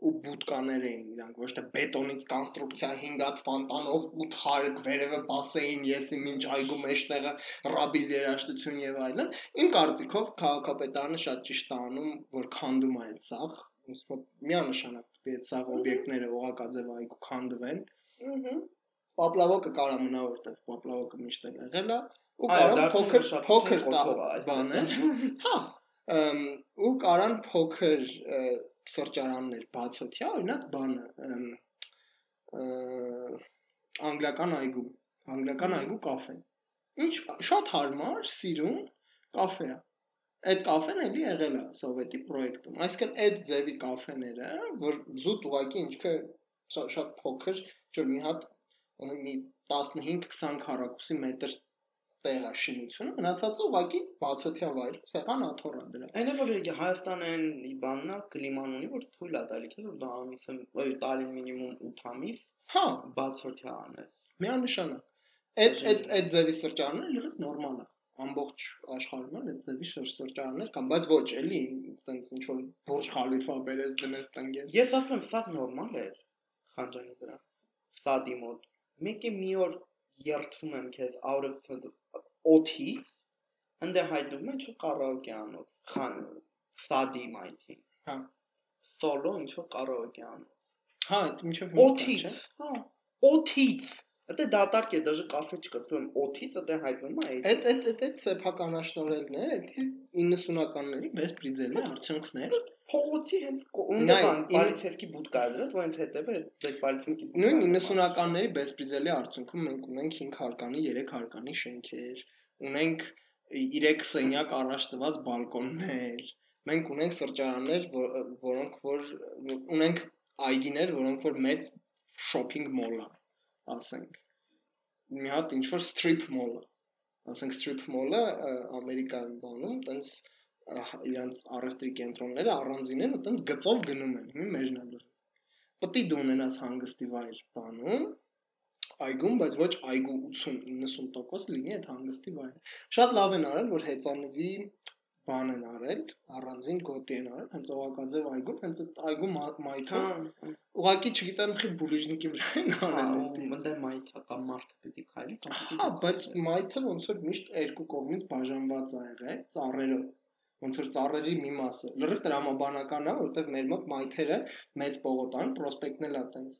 ու բուտկաներ էին իրանք ոչ թե բետոնից կոնստրուկցիա 5 հատ ֆոնտանով 8 հարկ վերևը բասեին եսի մինչ այգու մեջտեղը ռաբիզ երաշտություն եւ այլն իմ կարծիքով քաղաքապետարանը շատ ճիշտ է անում որ քանդում է այդ սաղ միանշանակ պետք է այդ սաղ օբյեկտները օղակաձև այգու քանդվեն Ահա պապլավոկը կարա մնա որտեղ պապլավոկը միշտ էլ եղել է ու դարձել փոքր փոքր է բաներ հա ու կարան փոքր սրճարաններ բացօթյա օրինակ բանը անգլիական այգու անգլիական այգու կաֆե ինչ շատ հարմար սիրուն կաֆե է այդ կաֆեն էլի եղել է սովետի պրոյեկտում այսինքն այդ ձևի կաֆեները որ զուտ ուղակի ինչքը շա- շատ փոքր չէ՞ մի հատ մի 15-20 քառակուսի մետր տեղ է շինությունը մնացածը ուղակի բացօթյա վայր սեղան աթոռա դրա Այնը որ եկե Հայաստանեն բաննա կլիման ունի որ թույլ է տալի քեզ որ դա ամիսը ոյ տալի մինիմում 8 ամիս հա բացօթյա անես միանշանակ այդ այդ այդ ձևի սրճարանները լրիվ նորմալ է ամբողջ աշխարհում էլ ձևի շրջաններ կան բայց ոչ էլի տենց ինչ որ Բուրջ Խալիֆա բերես դնես տնգես Ես ասում եմ սա նորմալ է խանջանի վրա սադի մոտ մեկը մի օր երթվում եմ քեզ out of օթի ընդ հայտում եմ ինչ կարաոկե անոց խան սադի մայթի հա սոլո ինչ որ կարաոկե անոց հա այդ ինչով օթից հա օթից Դա դատարկ է, դաժե կաֆե չկտրում օթից, դա հայտնում է այդ։ Այդ այդ այդ այդ սեփականաշնորհելներ, այդ 90-ականների բեսպրիձելի արդյունքներ Փողոցի հենց իմ- պալիցևկի բուտկա է դրա, դու հենց հետևը այդ պալիցևկի բուտկա։ նույն 90-ականների բեսպրիձելի արդյունքում մենք ունենք 5 հարկանի, 3 հարկանի շենքեր, ունենք 3 սենյակ առաջ տված բալկոններ, մենք ունենք սրճարաններ, որ- որոնք որ ունենք այգիներ, որոնք որ մեծ shopping mall է, ասենք։ Մի հատ ինչ որ strip mall Ասենք strip mall-ը Ամերիկայում բանում, տենց իրանց առևտրի կենտրոնները առանձին են ու տենց գծով գնում են։ Հիմա մեջն է է դու ունենաս հանգստի վայր բանում, այգում, բայց ոչ այգու 80-90% լինի այդ հանգստի վայրը։ Շատ լավ են արել, որ հեծանվի բան են արել, առանձին գոտի են արել, հենց օղակաձև այգում, հենց այդ այգու մա- մայթը, Հա, ուղղակի չգիտեմ, խի բուլիժնիկի վրա են հա, արել։ ու էդի։ մտե մայթա կամ մարդը պիտի քայլի, կամ պիտի Հա, բայց մայթը ոնց որ միշտ երկու կողմից բաժանված ա եղել, ծառերով ոնց որ ծառերի մի մասը լրիվ տրամաբանական է որովհետև մեր մոտ մայթերը մեծ պողոտան պրոսպեկտն էլ է տենց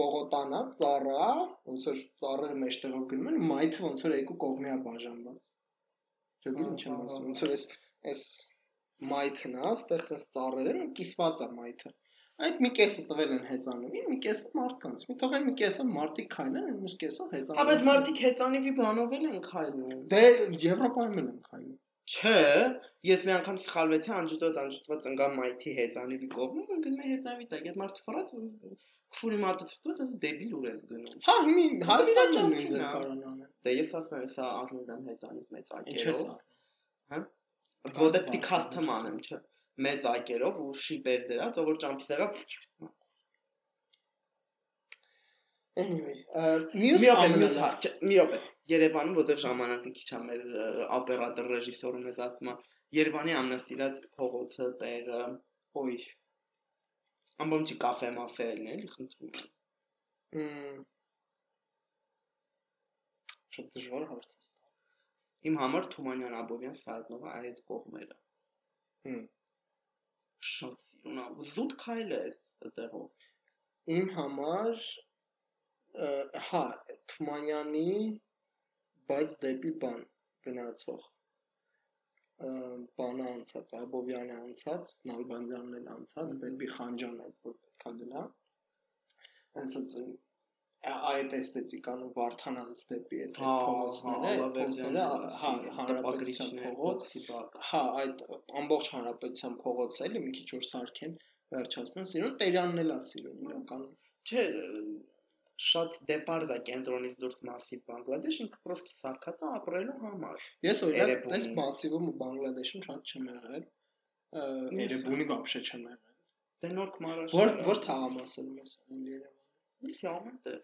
պողոտանա ծառա ոնց որ ծառերը մեջտեղով գնում են մայթը ոնց որ երկու կողմի է բաժանված չգիտեմ ինչ եմ ասում ոնց որ էս էս մայթն է այստեղ sense ծառեր են ու կիսված է մայթը այդ մի կեսը տվել են հեծանուի մի կեսը մարդկանց մի թողեն մի կեսը մարդիկ քայլեն այն մյուս կեսը հեծանուի Հա, բայց մարդիկ հեծանիվի բանով էլ են քայլում։ դե եվրոպայում են քայլում Չէ, ես մի անգամ սխալվեցի անջուտած անջուտված ընկա մայթի հեծանիվի կողմում, ընկնում է հեծանիվի տակ, այդ մարդը ֆրած քուրի մատուցված է դեբիլ ուր ես գնում։ Հա, հիմի Հայաստանում ճամփին նույն ձև ա։ կարան անել։ Դե ես ասում եմ, սա առնում եմ հեծանիվ մեծ Ինչ է ակերով, սա։ որտեղ պիտի բարձր, անեմ, չէ։ Մեծ ակերով ու շիպեր դրած, որ ճամփի տեղը Anyway, մյուս չէ, մի րոպե։ Երևանում որտեղ ժամանակը քիչ է մեր օպերատոր ռեժիսորը մեզ ասում է, Երևանի ամենասիրած փողոցը տեղը, Ոյ։ ամբողջի կաֆե մաֆե էլն էլի խնդրում Մմ, Շատ դժվար հարց Իմ համար Թումանյան Աբովյան Սարտնովը այդ կողմերը։ Հմ։ Շատ սիրուն է, զուտ քայլ է այդտեղով։ Իմ համար հա, Թումանյանի բայց դեպի բան գնացող բանը անցած, Աբովյանը անցած, Նալբանդյանն էլ անցած, դեպի Խանջան այդ որ պետքա գնա։ Հենց այդ այդ էսթետիկան ու Վարդանանց դեպի այդ փողոցները, հա, հանրապետության փողոց, հա, այդ ամբողջ հանրապետության փողոցը էլի մի քիչ որ սարքեն, վերջացնեն, սիրուն Տերանն էլ է սիրուն իրականում։ Չէ, շատ դեպարդ է կենտրոնից դուրս մասիվ Բանգլադեշ, ինքը պրոստը սարքած է ապրելու համար։ Ես օրինակ այս մասիվում ու Բանգլադեշում շատ չեմ եղել։ Երևանի բաբշե չեմ եղել։ Դե նոր կմարաշ։ Որ որ թաղամասը ունես Երևանը։ Իսկ ամեն տեղ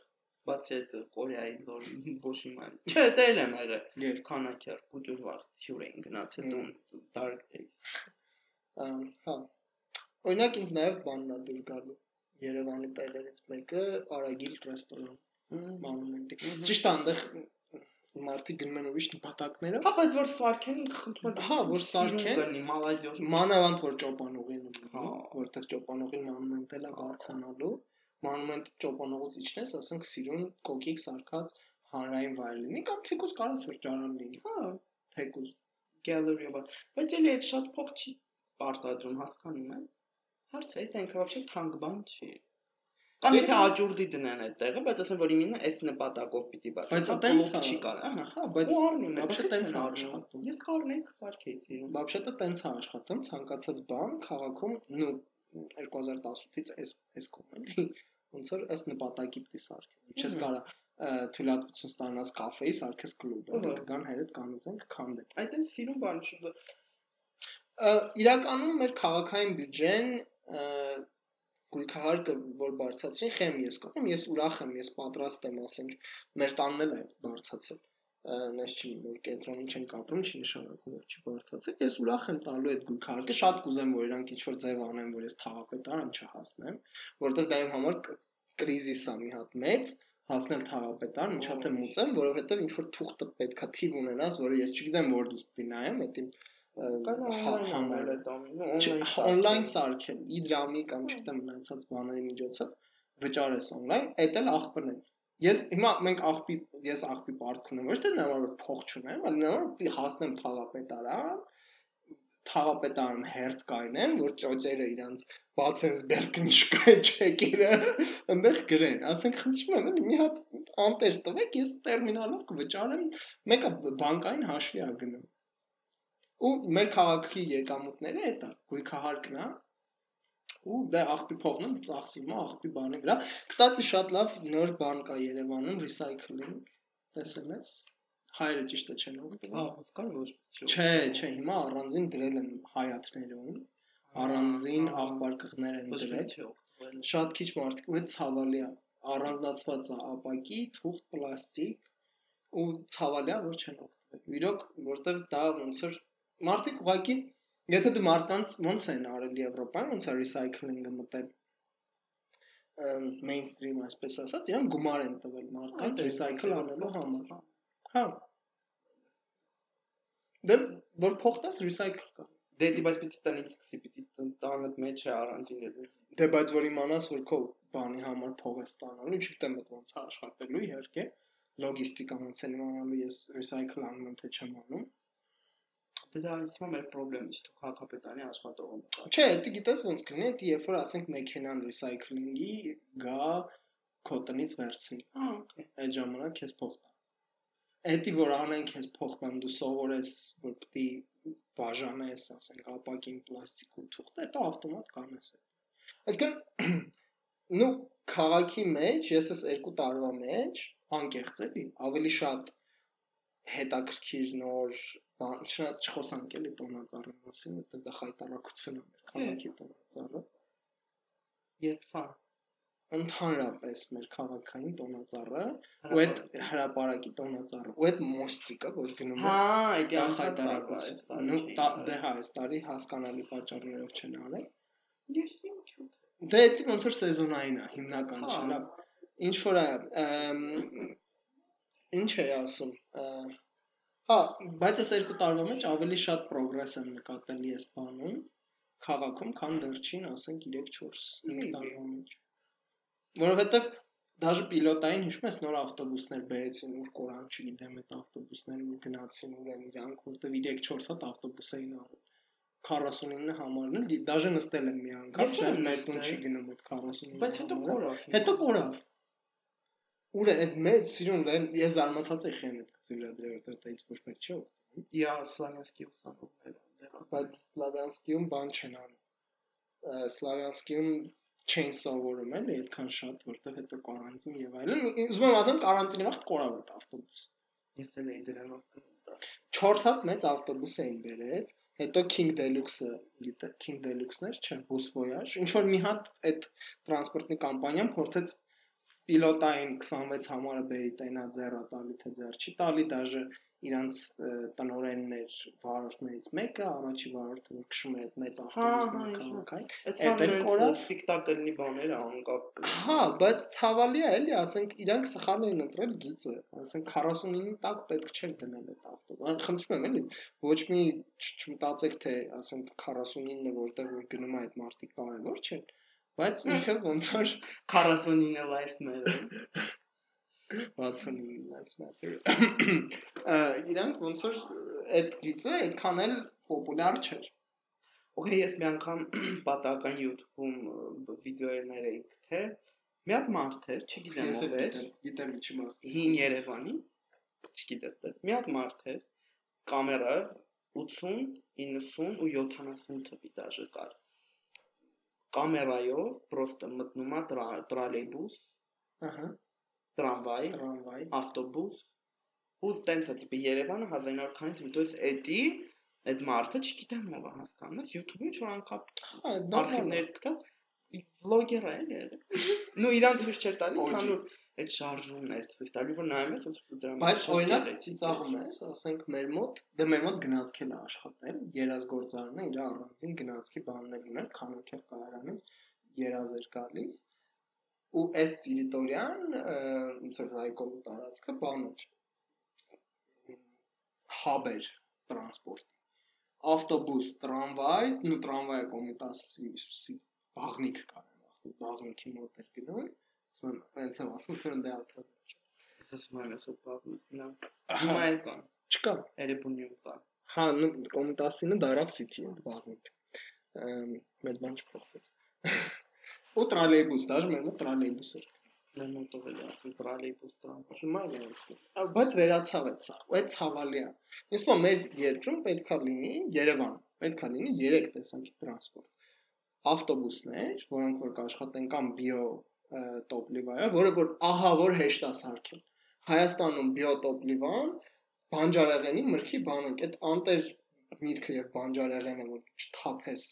բացի այդ Կորեայի նոր Բոշիման։ Չէ, դա էլ եմ եղել։ Եր։ Քանակեր, կուտուր վաղ հյուր էին գնացել տուն Dark Day։ Ամ, Հա։ Օրինակ ինձ նաև բանն է դուր գալու։ Երևանի տեղերից մեկը Արագիլ ռեստորան մանումենտի։ Ճիշտ է, այնտեղ մարդիկ գնում են ուրիշ նպատակներով։ Հա, բայց որ սարքեն, խնդրում եմ։ Հա, որ սարքեն, գնի մալադյոս։ մանավանդ որ ճոպանուղին Հա։ որտեղ ճոպանուղին մանումենտել է բարձանալու, մանումենտ ճոպոնողուց իջնես, ասենք սիրուն կոկիկ սարկած հանրային վայր լինի կամ թեկուզ կարա սրճարան լինի, հա, թեկուզ gallery of art, բայց էլի այդ շատ փող չի պարտադրում, հասկանում ես։ Հարցը այդ այնքան вообще թանկ բան չի։ Կամ եթե աջուրդի դնեն այդտեղը, բայց ասեն որ իմինը այս նպատակով պիտի բացի։ Բայց հա, այտենց հա։ չի կարա, հա, հա բայց вообще տենց է աշխատում։ Ես կարնենք սարքեցի։ Вообще տենց է աշխատում ցանկացած բան քաղաքում, նո 2018-ից էս էս կողմ էլի ոնց որ ըստ նպատակի պիտի սարքես։ Չես կարա թույլատվություն ստանաս կաֆեի, սարքես կլուբ, Ըհը։ կգան հայերդ կանցենք քանդեն։ Այդ էլ սիրում բան Ա, Իրականում մեր քաղաքային բյուջեն գույքահարկը որ բարձրացրին, խեմ ես կողմ, ես ուրախ եմ, ես պատրաստ եմ, ասենք, մեր տանն էլ է բարձրացել։ Ա, Նես չի որ կենտրոնում չեն կապրում, չի նշանակում որ չի բարձրացել։ Ես ուրախ եմ տալու այդ գույքահարկը, շատ կուզեմ որ իրանք ինչ որ ձև անեն, որ ես թաղապետարան չհասնեմ, որովհետև դա իմ համար կրիզիս է մի հատ մեծ հասնել թաղապետարան, ինչա թե մուծեմ, որովհետև ինչ որ թուղթը պետքա թիվ ունենաս, որը ես չգիտեմ որ դուս պիտի նայեմ, իմ հա- համարը։ է տանում, Չէ, online Օնլայն սարքել, իդրամի կամ չգիտեմ մնացած բաների միջոցով վճարես օնլայն, այդ էլ աղբն է։ Ես հիմա մենք աղբի ես աղբի պարտք ունեմ, ոչ թե որ փող չունեմ, այլ որ պիտի հասնեմ թաղապետարան, թաղապետարան հերթ կայնեմ, որ ծոցերը իրանց բացեն Սբերկնիշկայ չեկերը, այնտեղ գրեն, ասենք խնդրում եմ, մի հատ անտեր տվեք, ես տերմինալով կվճարեմ, մեկը բանկային հաշվի ա գնում։ Ու մեր քաղաքի եկամուտները այդ է, գույքահարկն է, ու դա աղբի փողն ծախսվում է աղբի բանի վրա։ Կստացի շատ լավ նոր բան կա Երևանում, recycling, տեսել ես։ Հայերը ճիշտ է չեն Հա, օգտվում։ հասկանում ոչ Չէ, չէ, հիմա առանձին դրել են հայաթներում, առանձին աղբարկղներ են դրել։ Շատ քիչ մարդիկ ու ցավալի է։ Առանձնացված է ապակի, թուղթ, պլաստիկ ու ցավալի է որ չեն օգտվել։ Իրոք, որտեվ դա ոնց որ մարդիկ ուղղակի եթե դու մարդկանց ոնց են արել Եվրոպայում, ոնց է recycling-ը մտել mainstream այսպես ասած, իրան գումար են տվել մարդկանց recycle անելու համար։ Հա։ Դե որ փոխտես recycle կա։ Դե դի բայց պիտի տնի պիտի տանդ մեջ է առանձին Դե բայց որ իմանաս որ քո բանի համար փող ես ստանալու, չգիտեմ այդ ոնց է աշխատելու իհարկե, լոգիստիկան ոնց են իմանալու ես recycle անում թե չեմ անում։ Դե խնդրեմն չի, թող հակապետանի աշխատողը մտա։ Չէ, դու գիտես ոնց կլինի, դի երբ որ ասենք մեքենան recycling-ի գա քո տնից վերցնի, Հա, օքեյ։ այդ ժամանակ քեզ փող տա։ Էդի որ անեն քեզ փող տան, դու սովորես որ պիտի բաժանես, ասենք ապակին պլաստիկ ու թուղթ, դա ավտոմատ կանես։ Այսինքն նու քաղաքի մեջ ես էս երկու տարվա մեջ անկեղծ էլի ավելի շատ հետաքրքիր նոր բան շատ չխոսանք էլի տոնածառի մասին, որտեղ դա խայտարակություն է մեր քաղաքի տոնածառը։ Երբ հա։ Ընդհանրապես մեր քաղաքային տոնածառը ու այդ հրաապարակի տոնածառը ու այդ մոստիկը, որ գնում Հա, է այդ դա խայտարակություն։ դե հա, այս տարի հասկանալի պատճառներով չեն արել։ Ես ինչ Դե դա ոնց որ սեզոնային է, հիմնական Հա։ չէ, լավ։ Ինչ որ է, ինչ է ասում, հա, բայց այս երկու տարվա մեջ ավելի շատ պրոգրես եմ նկատել ես բանում քաղաքում, քան վերջին, ասենք 3-4 5 տարվա մեջ։ Որովհետև դաժե պիլոտային հիշում ես նոր ավտոբուսներ բերեցին, ուր կորան, չգիտեմ, այդ ավտոբուսները ու գնացին ուր են իրանք, որտեվ 3-4 հատ ավտոբուս էին արել 49 համարն էլ դաժե նստել եմ մի անգամ, շատ մեր տուն չի գնում այդ 49 Բայց հետո համարը։ կորավ։ Հետո կորավ։ Ուր է այդ մեծ սիրուն լեն ես զարմացած էի խեն այդ ծիլադրը որտեղ դա ինչ ոչ չի օգտվում։ Իա Սլավյանսկի ուսանողներ դեռ։ Բայց Սլավյանսկիում բան չեն անում։ Սլավյանսկիում չեն սովորում էլի այդքան շատ, որտեղ հետո կարանտին եւ այլն։ Ուզում եմ ասեմ կարանտինի վաղ կորավ այդ ավտոբուս։ Ես էլ էի դրանով։ 4 հատ մեծ ավտոբուս էին բերել, հետո King Deluxe-ը, գիտե, King Deluxe-ներ, չէ, Bus Voyage, ինչ որ մի հատ այդ տրանսպորտի կամպանիան փորձեց պիլոտային 26 համարը բերի տենա ձեռա տալի թե ձեռ չի տալի, դաժե իրանց տնորեններ վարորդներից մեկը առաջի վարորդը որ քշում էր այդ մեծ ավտոբուսն քաղաքային Այդ էլ կորավ։ սպեկտակլի բաներ անկապ։ Հա, բայց ցավալի է էլի, ասենք իրանք սխալ էին ընտրել գիծը, ասենք 49-ին տակ պետք չէր դնել այդ ավտոբուսը։ Խնդրում եմ էլի, ոչ մի չմտածեք թե ասենք 49-ը որտեղ որ գնում է այդ մարտիկ կարևոր չէ, բայց ինքը ոնց որ 49 life matter։ 69 lives matter։ Իրանք ոնց որ այդ գիծը այդքան էլ պոպուլյար չէր։ Okay, ես մի անգամ պատահական YouTube-ում վիդեոներ ներեի, թե մի հատ մարդ էր, չգիտեմ ով էր, գիտեմ, ինչի մասն հին Երևանի, չգիտես, դες, մի հատ մարդ էր, կամերայով 80, 90 ու 70 թվի դաժե կար կամերայով պրոստը մտնում է տրալեյբուս, ըհը, տրամվայ, տրամվայ, ավտոբուս, ու տենցա տիպի Երևանը 1900-ից միտոց էդի այդ մարդը չգիտեմ ով է հասկանաս YouTube-ում ինչ որ անկապ արխիվներ կա վլոգեր է եղել նո իրան ցույց չեր տալի քանուր այդ շարժումներ ցույց տալի, որ նայում ես ոնց դրա Բայց շատ օրինակ ծիծաղում էր։ ես, ասենք մեր մոտ, դե մեր մոտ գնացքել է աշխատել, երազգործարանը իր առանձին գնացքի բաններ ուներ, քանոքեր կայարանից երազ էր գալիս ու այս տերիտորիան ոնց որ Ռայկոմի տարածքը բան էր հաբ էր տրանսպորտի ավտոբուս, տրամվայ, նու տրամվայը կոմիտասի բաղնիկ կար, բաղնիքի մոտ էր գնում, ասում եմ, հենց եմ ասում, ընդ է ապրել։ Ասում ես ուպավնա։ Հիմա էլ կան, Չկա, Էրեբունիում կա։ Հա, կոմիտասինը դարավ սիթի է բաղնիկ։ Մեծ բան չփոխվեց։ Ու տրոլեյբուս, դաժե մեր մոտ տրոլեյբուս էր։ Մեր մոտով էլ է ասում տրոլեյբուս տան։ Հիմա էլ է ասում։ Բայց վերացավ այդ սա, այդ ցավալի է։ թվում է մեր երկրում պետքա լինի Երևան, պետքա լինի 3 տեսակի տրանսպորտ։ Ավտոբուսներ, որոնք որ կաշխատեն կամ բիո տոպլիվայը, որը որ ահա որ հեշտ է Հայաստանում բիո տոպլիվան բանջարեղենի մրգի բանը, այդ անտեր միրգը եւ բանջարեղենը որ չթափես,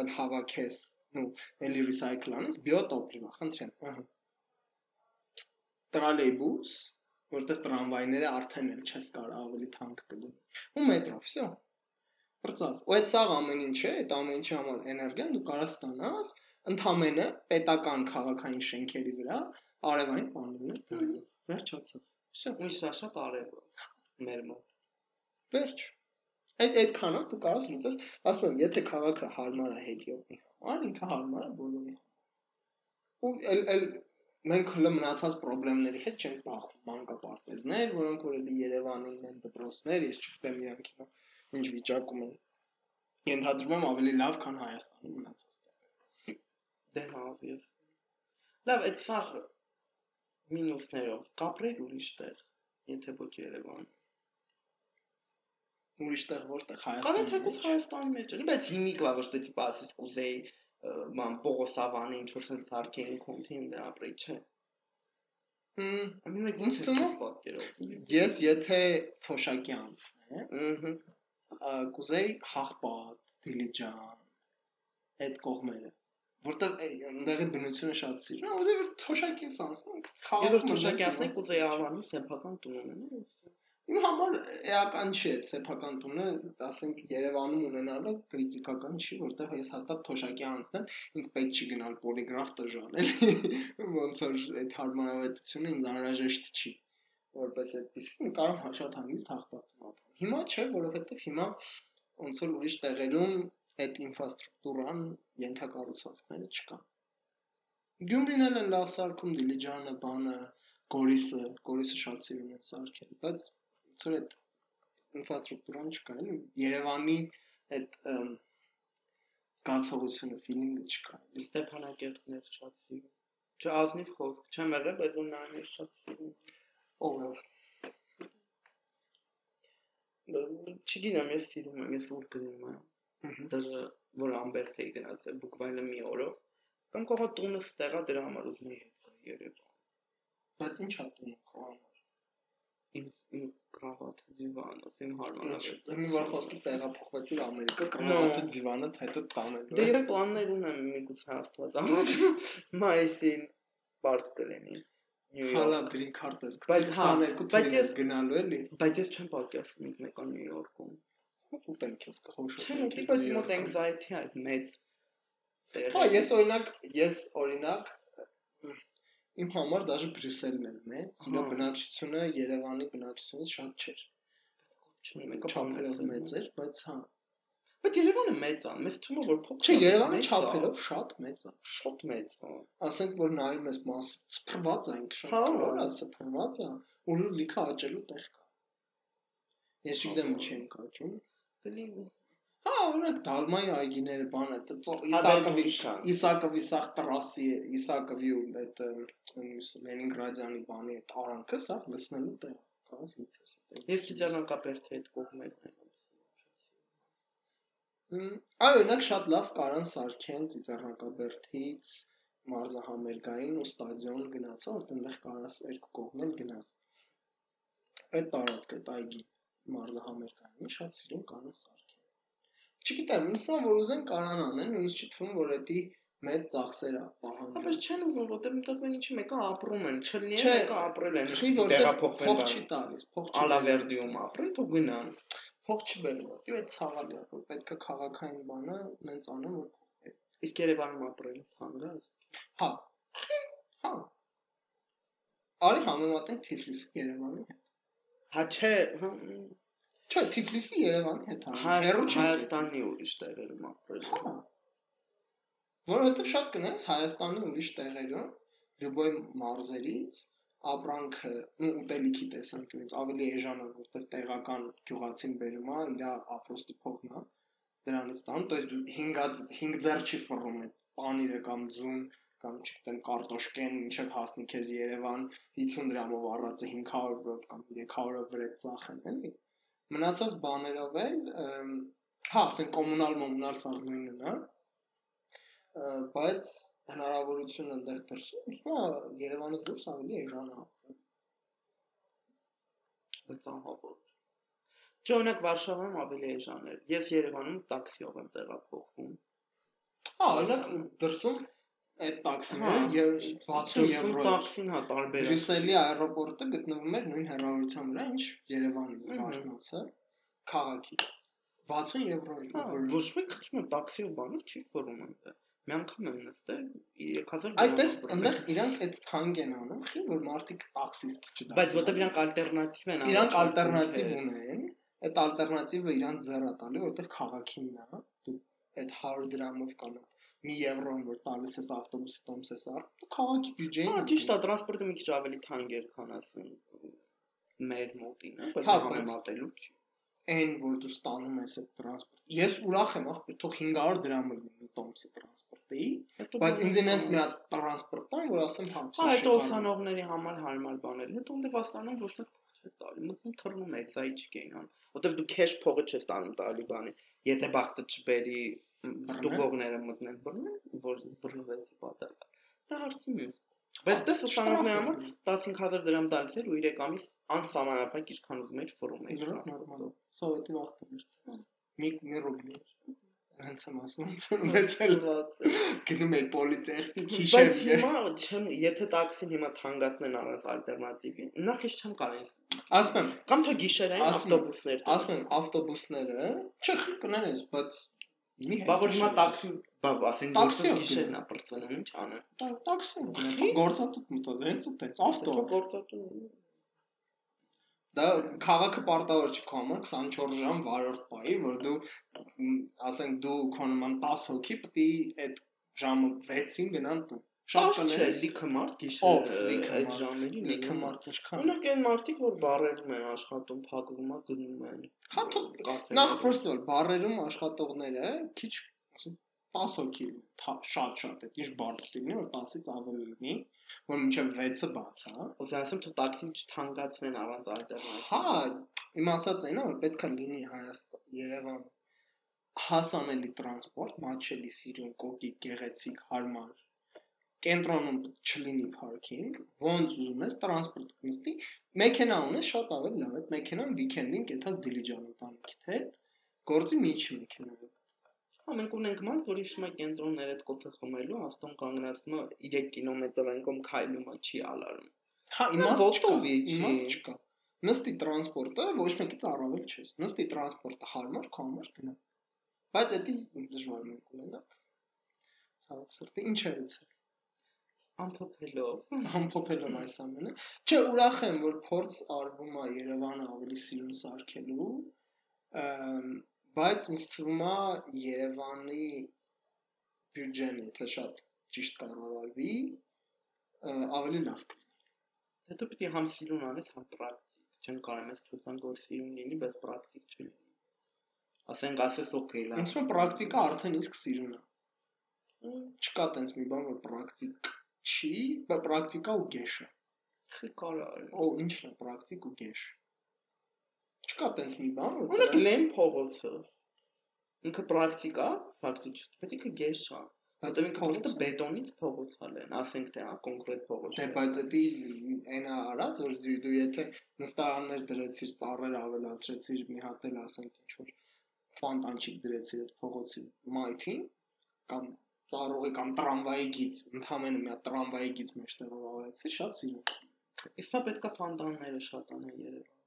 այլ հավաքես, նու էլի ռիսայքլ անես, բիո տոպլիվա, խնդրեմ, ահա տրոլեյբուս, որտեղ տրամվայները արդեն էլ չես կարող ավելի թանկ գնում։ Ու մետրո, վсё։ Բրծավ։ Ու այդ սաղ ամեն ինչ է, այդ ամեն ինչի համար էներգիան դու կարող ստանաս ընդամենը պետական քաղաքային շենքերի վրա արևային պանելներ դնելու։ Վերջացավ։ Վсё, Ու սա շատ արևը մեր մոտ։ վերջ։ Այդ այդքանով դու կարող ես լուծես, ասում եմ, եթե քաղաքը հարմար է հետիոտնի համար, ինքը հարմար է բոլորի։ Ու էլ էլ մենք հələ մնացած խնդիրների հետ չենք բախվում մանկապարտեզներ, որոնք որ էլի Երևանին են դպրոցներ, ես չգիտեմ իրանք ինչ վիճակում են։ Ենթադրում եմ ավելի լավ, քան Հայաստանում մնացած։ Դե հա, ես։ Լավ, այդ սաղ մինուսներով կապրել ուրիշ տեղ, եթե ոչ Երևան։ Ուրիշտեղ որտեղ Կանե Հայաստանում։ թեկուզ Հայաստանի մեջ էլի, բայց հիմիկվա ոչ թե տիպա ասես կուզեի ման Պողոսավանը ինչ որ sense սարքեին կոնտին դե ապրի, չէ։ Հմ, Ամեն ինչ թվում է- պատկերով։ Ես եթե Թոշակի անցնեմ, ա, կուզեի Հաղպատ, Դիլիջան, այդ կողմերը, որտեղ այնտեղի բնությունը շատ սիրում, եմ, որտեղ անցնում, Ես քաղաքում թոշակի մտնում, ասես կուզեի ավանի սեփական տուն ունենալ։ Իմ համար էական չի այդ սեփական տունը, ասենք Երևանում ունենալը քրիտիկական չի, որտեղ ես հաստատ թոշակի անցնեմ, ինձ պետք չի գնալ պոլիգրաֆ տժան, էլի։ Ոնց որ այդ հարմարավետությունը ինձ անհրաժեշտ չի որպես այդպեսին կարող եմ շատ հանգիստ հաղթատում ապրել։ Հիմա չէ, որովհետև հիմա ոնց որ ուրիշ տեղերում այդ ինֆրաստրուկտուրան ենթակառուցվածքները չկան։ Գյումրին էլ են լավ սարքում Դիլիջանը, բանը, Գորիսը, Գորիսը շատ սիրում են սարքել, բայց ոնց որ այդ ինֆրաստրուկտուրան չկա, էլի Երևանի այդ զգացողությունը, ֆիլինգը չկա։ Ստեփանակերտներ շատ սիրում։ Չէ, ազնիվ խոսք, չեմ եղել, բայց ու նրան ես շատ Ով է։ Չգիտեմ, ես սիրում եմ, ես ուր գնում եմ։ Դաժե որ ամբերտ էի գնացել բուկվայլը մի օրով։ Կամ կողա տունը ստեղա դրա համար ուզում էի Երևան։ Բայց ի՞նչ է տուն կողմը։ Իմ իմ կրավատը դիվանը, իմ հարմարավետ։ Մի որ խոսքի տեղափոխվեցիր Ամերիկա, կրավատը դիվանը հետը տանելու։ Դե պլաններ ունեմ միգուցե աստված։ Ամաց մայիսին բարդ կլինի։ Հալա green card ես Բայց գցել հա, 22 բայց թվին ես- գնալու էլի։ Բայց ես չեմ պատկերացնում ինձ մեկը Նյու Յորքում։ Ուտենք ես կխոշոր։ Չէ, բայց մոտ anxiety այդ մեծ տեղ։ Հա, ես օրինակ, ես օրինակ իմ համար դաժե Բրյուսելն է մեծ, Հա։ բնակչությունը Երևանի բնակչությունից շատ չէր։ չունի մեկը Չափերով մեծ էր, բայց հա։ Բայց Երևանը մեծ է, մեզ թվում է որ փոքր։ Չէ, Երևանը չափերով շատ մեծ է։ շատ մեծ Ասենք որ նայում ես մաս սփռված է ինքը շատ Հա։ քարը, սփռված է, ու լիքը աճելու տեղ կա։ Ես չգիտեմ Հա։ ինչի են կաճում։ Դելի Հա, օրինակ Դալմայի այգիները բանը, Հա, Իսակովի Իսակովի սախ տրասի է, Իսակովի ու այդ Լենինգրադյանի բանի այդ արանքը, սա լսնելու տեղ կաս լիցես։ Ես Ծիծեռնակապերթի հետ կողմերն Հմ, Այո, օրինակ շատ լավ կարան սարքեն Ծիծեռնակաբերդից մարզահամերգային ու ստադիոն գնացա, որտեղ այնտեղ կարաս երկու կողմել գնաս։ Այդ տարածքը, այդ այգի մարզահամերգային շատ սիրուն կարան սարքեն։ Չգիտեմ, ինձ է, որ ուզեն կարան անեն, ու ինձ չի թվում, որ դա մեծ ծախսեր է պահանջում։ Բայց չեն ուզում, որտեղ մտածում են ինչի մեկը ապրում են, չլինի Չէ, մեկը ապրել են, տեղափոխվել փող բան։ չի տալիս, փող չի։ Ալավերդիում ապրեն, թող գնան։ փող չի բերում, դու այդ ցավալի է, որ պետք է քաղաքային բանը նենց անեն, որ Իսկ Երևանում ապրելը թանկ է։ հա։ Հա։ Արի համեմատենք Թիֆլիսի Երևանի հետ։ Հա չէ, հա, Չէ, Թիֆլիսի Երևանի հետ հա։ Հայ- Հերո չի։ Հայաստանի ուրիշ տեղերում ապրել։ Հա։ Որովհետև շատ կներես Հայաստանի ուրիշ տեղերում, լյուբոյ մարզերից ապրանքը, ու ուտելիքի տեսանկյունից ավելի էժան է, որտեղ տեղական գյուղացին բերում է, իր ապրոստի փողն է, դրանից տան, то есть 5 5 ձեռ չի ֆռում այդ պանիրը կամ ձուն կամ չգիտեմ կարտոշկեն, ինչեւ հասնի քեզ Երևան 50 դրամով առածը 500-ով կամ 300-ով վրա ծախեն, էլի։ Մնացած բաներով էլ, հա, ասեն կոմունալ մոմունալ սա նույնն է, ը, բայց հնարավորությունը այնտեղ դրսում, հիմա Երևանից դուրս ավելի էժան է։ ահավոր։ Չէ, օրինակ Վարշավայում ավելի էժան էր։ Ես Երևանում տաքսիով եմ տեղափոխվում։ Հա, օրինակ դրսում այդ տաքսիները 60 եվրո։ 60-ն հա, հա տարբեր։ Բրյուսելի аэроպորտը գտնվում էր նույն հեռավորության վրա, ինչ Երևանից Վարդնոցը քաղաքից։ 60 եվրոյի։ հա, Ոչ մի քիչ տաքսի ու բանով չի փորում այնտեղ մի անգամ եմ նստել 2000 Այդտես այնտեղ իրանք այդ թանգ են անում, խի որ մարդիկ տաքսիստ չդառնան։ Բայց որտեվ իրանք ալտերնատիվ են անում։ Իրանք ալտերնատիվ ունեն, այդ ալտերնատիվը իրանք ձեռա տալի, որտեղ քաղաքինն է, դու այդ 100 դրամով կանա մի եվրոն որ տալիս ես ավտոբուսի տոմս ես առ, քաղաքի բյուջեին։ Հա, ճիշտ է, տրանսպորտը մի քիչ ավելի թանկ էր, քան ասում մեր մոտին, հա, բայց Հա, բայց- համեմատելու այն որ դու ստանում ես այդ տրանսպորտ։ Ես ուրախ եմ, ախպեր, թող 500 դրամը լինի տոմսի տրանսպորտի, բայց ինձ ինձ մի հա, հատ տրանսպորտ տան, որ ասեմ հա, Հա, այդ ուսանողների համար հարմար բաներ։ Հետո ունդ վաստանում ոչ չէ տալի, մտնում թռնում է, զայ չկենան։ Որտեվ դու քեշ փողը չես տանում տալի բանի։ Եթե բախտը չբերի, ստուգողները մտնեն բռնեն, որ բռնվեցի պատահ։ Դա հարցի մյուս։ Բայց դες ուսանողների համար 15000 դրամ տալիս էր ու 3 ամիս անսահմանափակ ինչքան ուզում էր ֆորում էր։ նորմալ։ Սովետի վախտեր։ Մի մի ռուբլի։ Հենց եմ ասում, ունեցել գնում է պոլիցեխտի Բայց քիշեր։ հիմա չեմ, եթե տաքսին հիմա թանկացնեն առանց ալտերնատիվի, նախ ես չեմ կարող։ Ասում եմ, Կամ թե գիշերային ավտոբուսներ։ ասում եմ ավտոբուսները, չէ, կներես, բայց մի Բա որ հիմա տաքսի, բա ասեն Տաքսիով գործը գիշերն է բրծնում, ինչ անեն։ տաքսի գործատուկ մտած, հենց այդպես ավտո։ գործատու։ Դա քաղաքը պարտավոր չի քո համար 24 ժամ վարորդ պայի, որ դու ասենք դու քո նման 10 հոգի պետք է այդ ժամը 6-ին գնան տուն։ Շատ Շատ չէ, կներես։ լիքը մարդ Ով գիշեր լիքը այդ ժամերին լիքը մարդ ինչքան։ Օրինակ այն մարդիկ, որ բարերում են աշխատում, փակվում է, գնում են։ Հա թող նախ պրոստը բարերում աշխատողները քիչ ասենք 10 հոգի շատ-շատ է, ինչ բարդ լինի, որ 10-ից ավելի լինի, որ մինչև 6-ը բաց, հա։ Ուզում ասեմ, թե տաքսին չթանկացնեն առանց ալտերնատիվ։ Հա, իմ ասած այնա, որ պետքա լինի Հայաստան, Երևան հասանելի տրանսպորտ, մաչելի, սիրուն, կոկիկ, գեղեցիկ, հարմար։ Կենտրոնում չլինի parking, ոնց ուզում ես տրանսպորտ նստի, մեքենա ունես շատ ավելի լավ է, մեքենան վիկենդին կեթած դիլիջան ընտանիքիդ հետ, գործի միջի մեքենայով։ Հա մենք ունենք մարդ, որ իշում է կենտրոններ այդ կոփը խմելու, աստոն կանգնացնում է 3 կիլոմետր անկում քայլում է, չի ալարում։ Հա, իմաստ չկա, իմաստ չկա։ Նստի տրանսպորտը ոչ մեկից առավել չես։ Նստի տրանսպորտը հարմար, քո համար գնա։ Բայց դա դժվար մենք ունենա։ Ցավոք սրտի ինչ է լցել ամփոփելով ամփոփելով այս ամենը։ Չէ, ուրախ եմ, որ փորձ արվում է Երևանը ավելի սիրուն սարքելու, բայց ինձ թվում է Երևանի բյուջեն եթե շատ ճիշտ կառավարվի, ավելի լավ կլինի։ Հետո պիտի համ սիրուն անես, համ պրակտիկ։ Չեն կարող մեզ ցույց որ սիրուն լինի, բայց պրակտիկ չի։ Ասենք ասես օքեյ լավ։ է պրակտիկա արդեն իսկ սիրուն է։ Չկա տենց մի բան, որ պրակտիկ չի, բայց պրակտիկա ու գեշ է։ Խի կարա։ Օ, ինչն է պրակտիկ ու գեշ։ Չկա տենց մի բան, որ Օրինակ լեն փողոցը։ Ինքը պրակտիկա, ֆակտիչտ, բայց ինքը գեշ է։ Հետո ինքը փողոցը բետոնից փողոց ալեն, ասենք թե հա կոնկրետ փողոց։ Դե բայց դա այնա արած որ դու, դու եթե նստարաններ դրեցիր, ծառեր ավելացրեցիր, մի հատ էլ ասենք ինչ որ ֆանտանչիկ դրեցիր այդ փողոցի մայթին կամ ծառուղի կամ տրամվայի գիծ, ընդհանրապես մի հատ տրամվայի գիծ մեջտեղով ավելացի, շատ սիրում։ Իսկ պետքա ֆանտանները շատ անեն Երևան։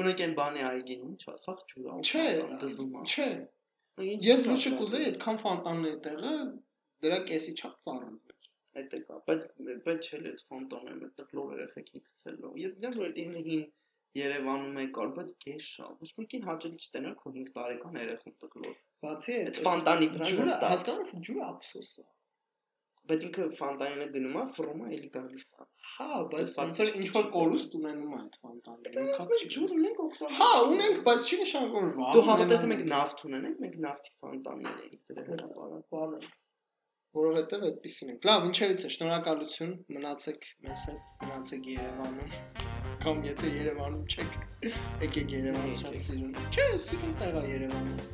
Օրինակ այն բանի այգին ինչ ասախ ջուր ա։ չէ, դզում ա։ չէ։ Ես լույսը կուզեի այդքան ֆանտանների տեղը դրա կեսի չափ ծառան։ Այդ է կա, բայց բայց չէ լեց ֆանտոնը այդտեղ լոր երեխեքի գցելով։ Ես դեմ որ դին հին Երևանում է կար, բայց կես շա։ Ոչ մեկին հաճելի չտենալ քո 5 տարեկան երեխուն տկլոր։ Բացի այդ ֆանտանի ջուրը հասկանաս ջուրը ափսոս է։ Բայց ինքը ֆանտանինը գնում է, ֆռում է, էլի գալիս է։ Հա, բայց որ ինչ որ կորուստ ունենում է այդ ֆանտանը։ Մենք ջուր ունենք օգտագործում։ Հա, ունենք, բայց չի նշանակում որ վաղ։ Դու հավատես մենք նավթ ունենք, մենք նավթի ֆանտաններ ենք դրա հրապարակ որովհետև այդպեսին է։ Լավ, ինչևից է, շնորհակալություն, մնացեք մեզ հետ, մնացեք Երևանում։ Կամ եթե Երևանում չեք, եկեք Երևան շատ սիրուն։ Չէ, սիրուն տեղ է Երևանը։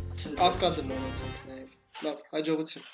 Կասկադը մնացեք նաև։ Լավ, հաջողություն։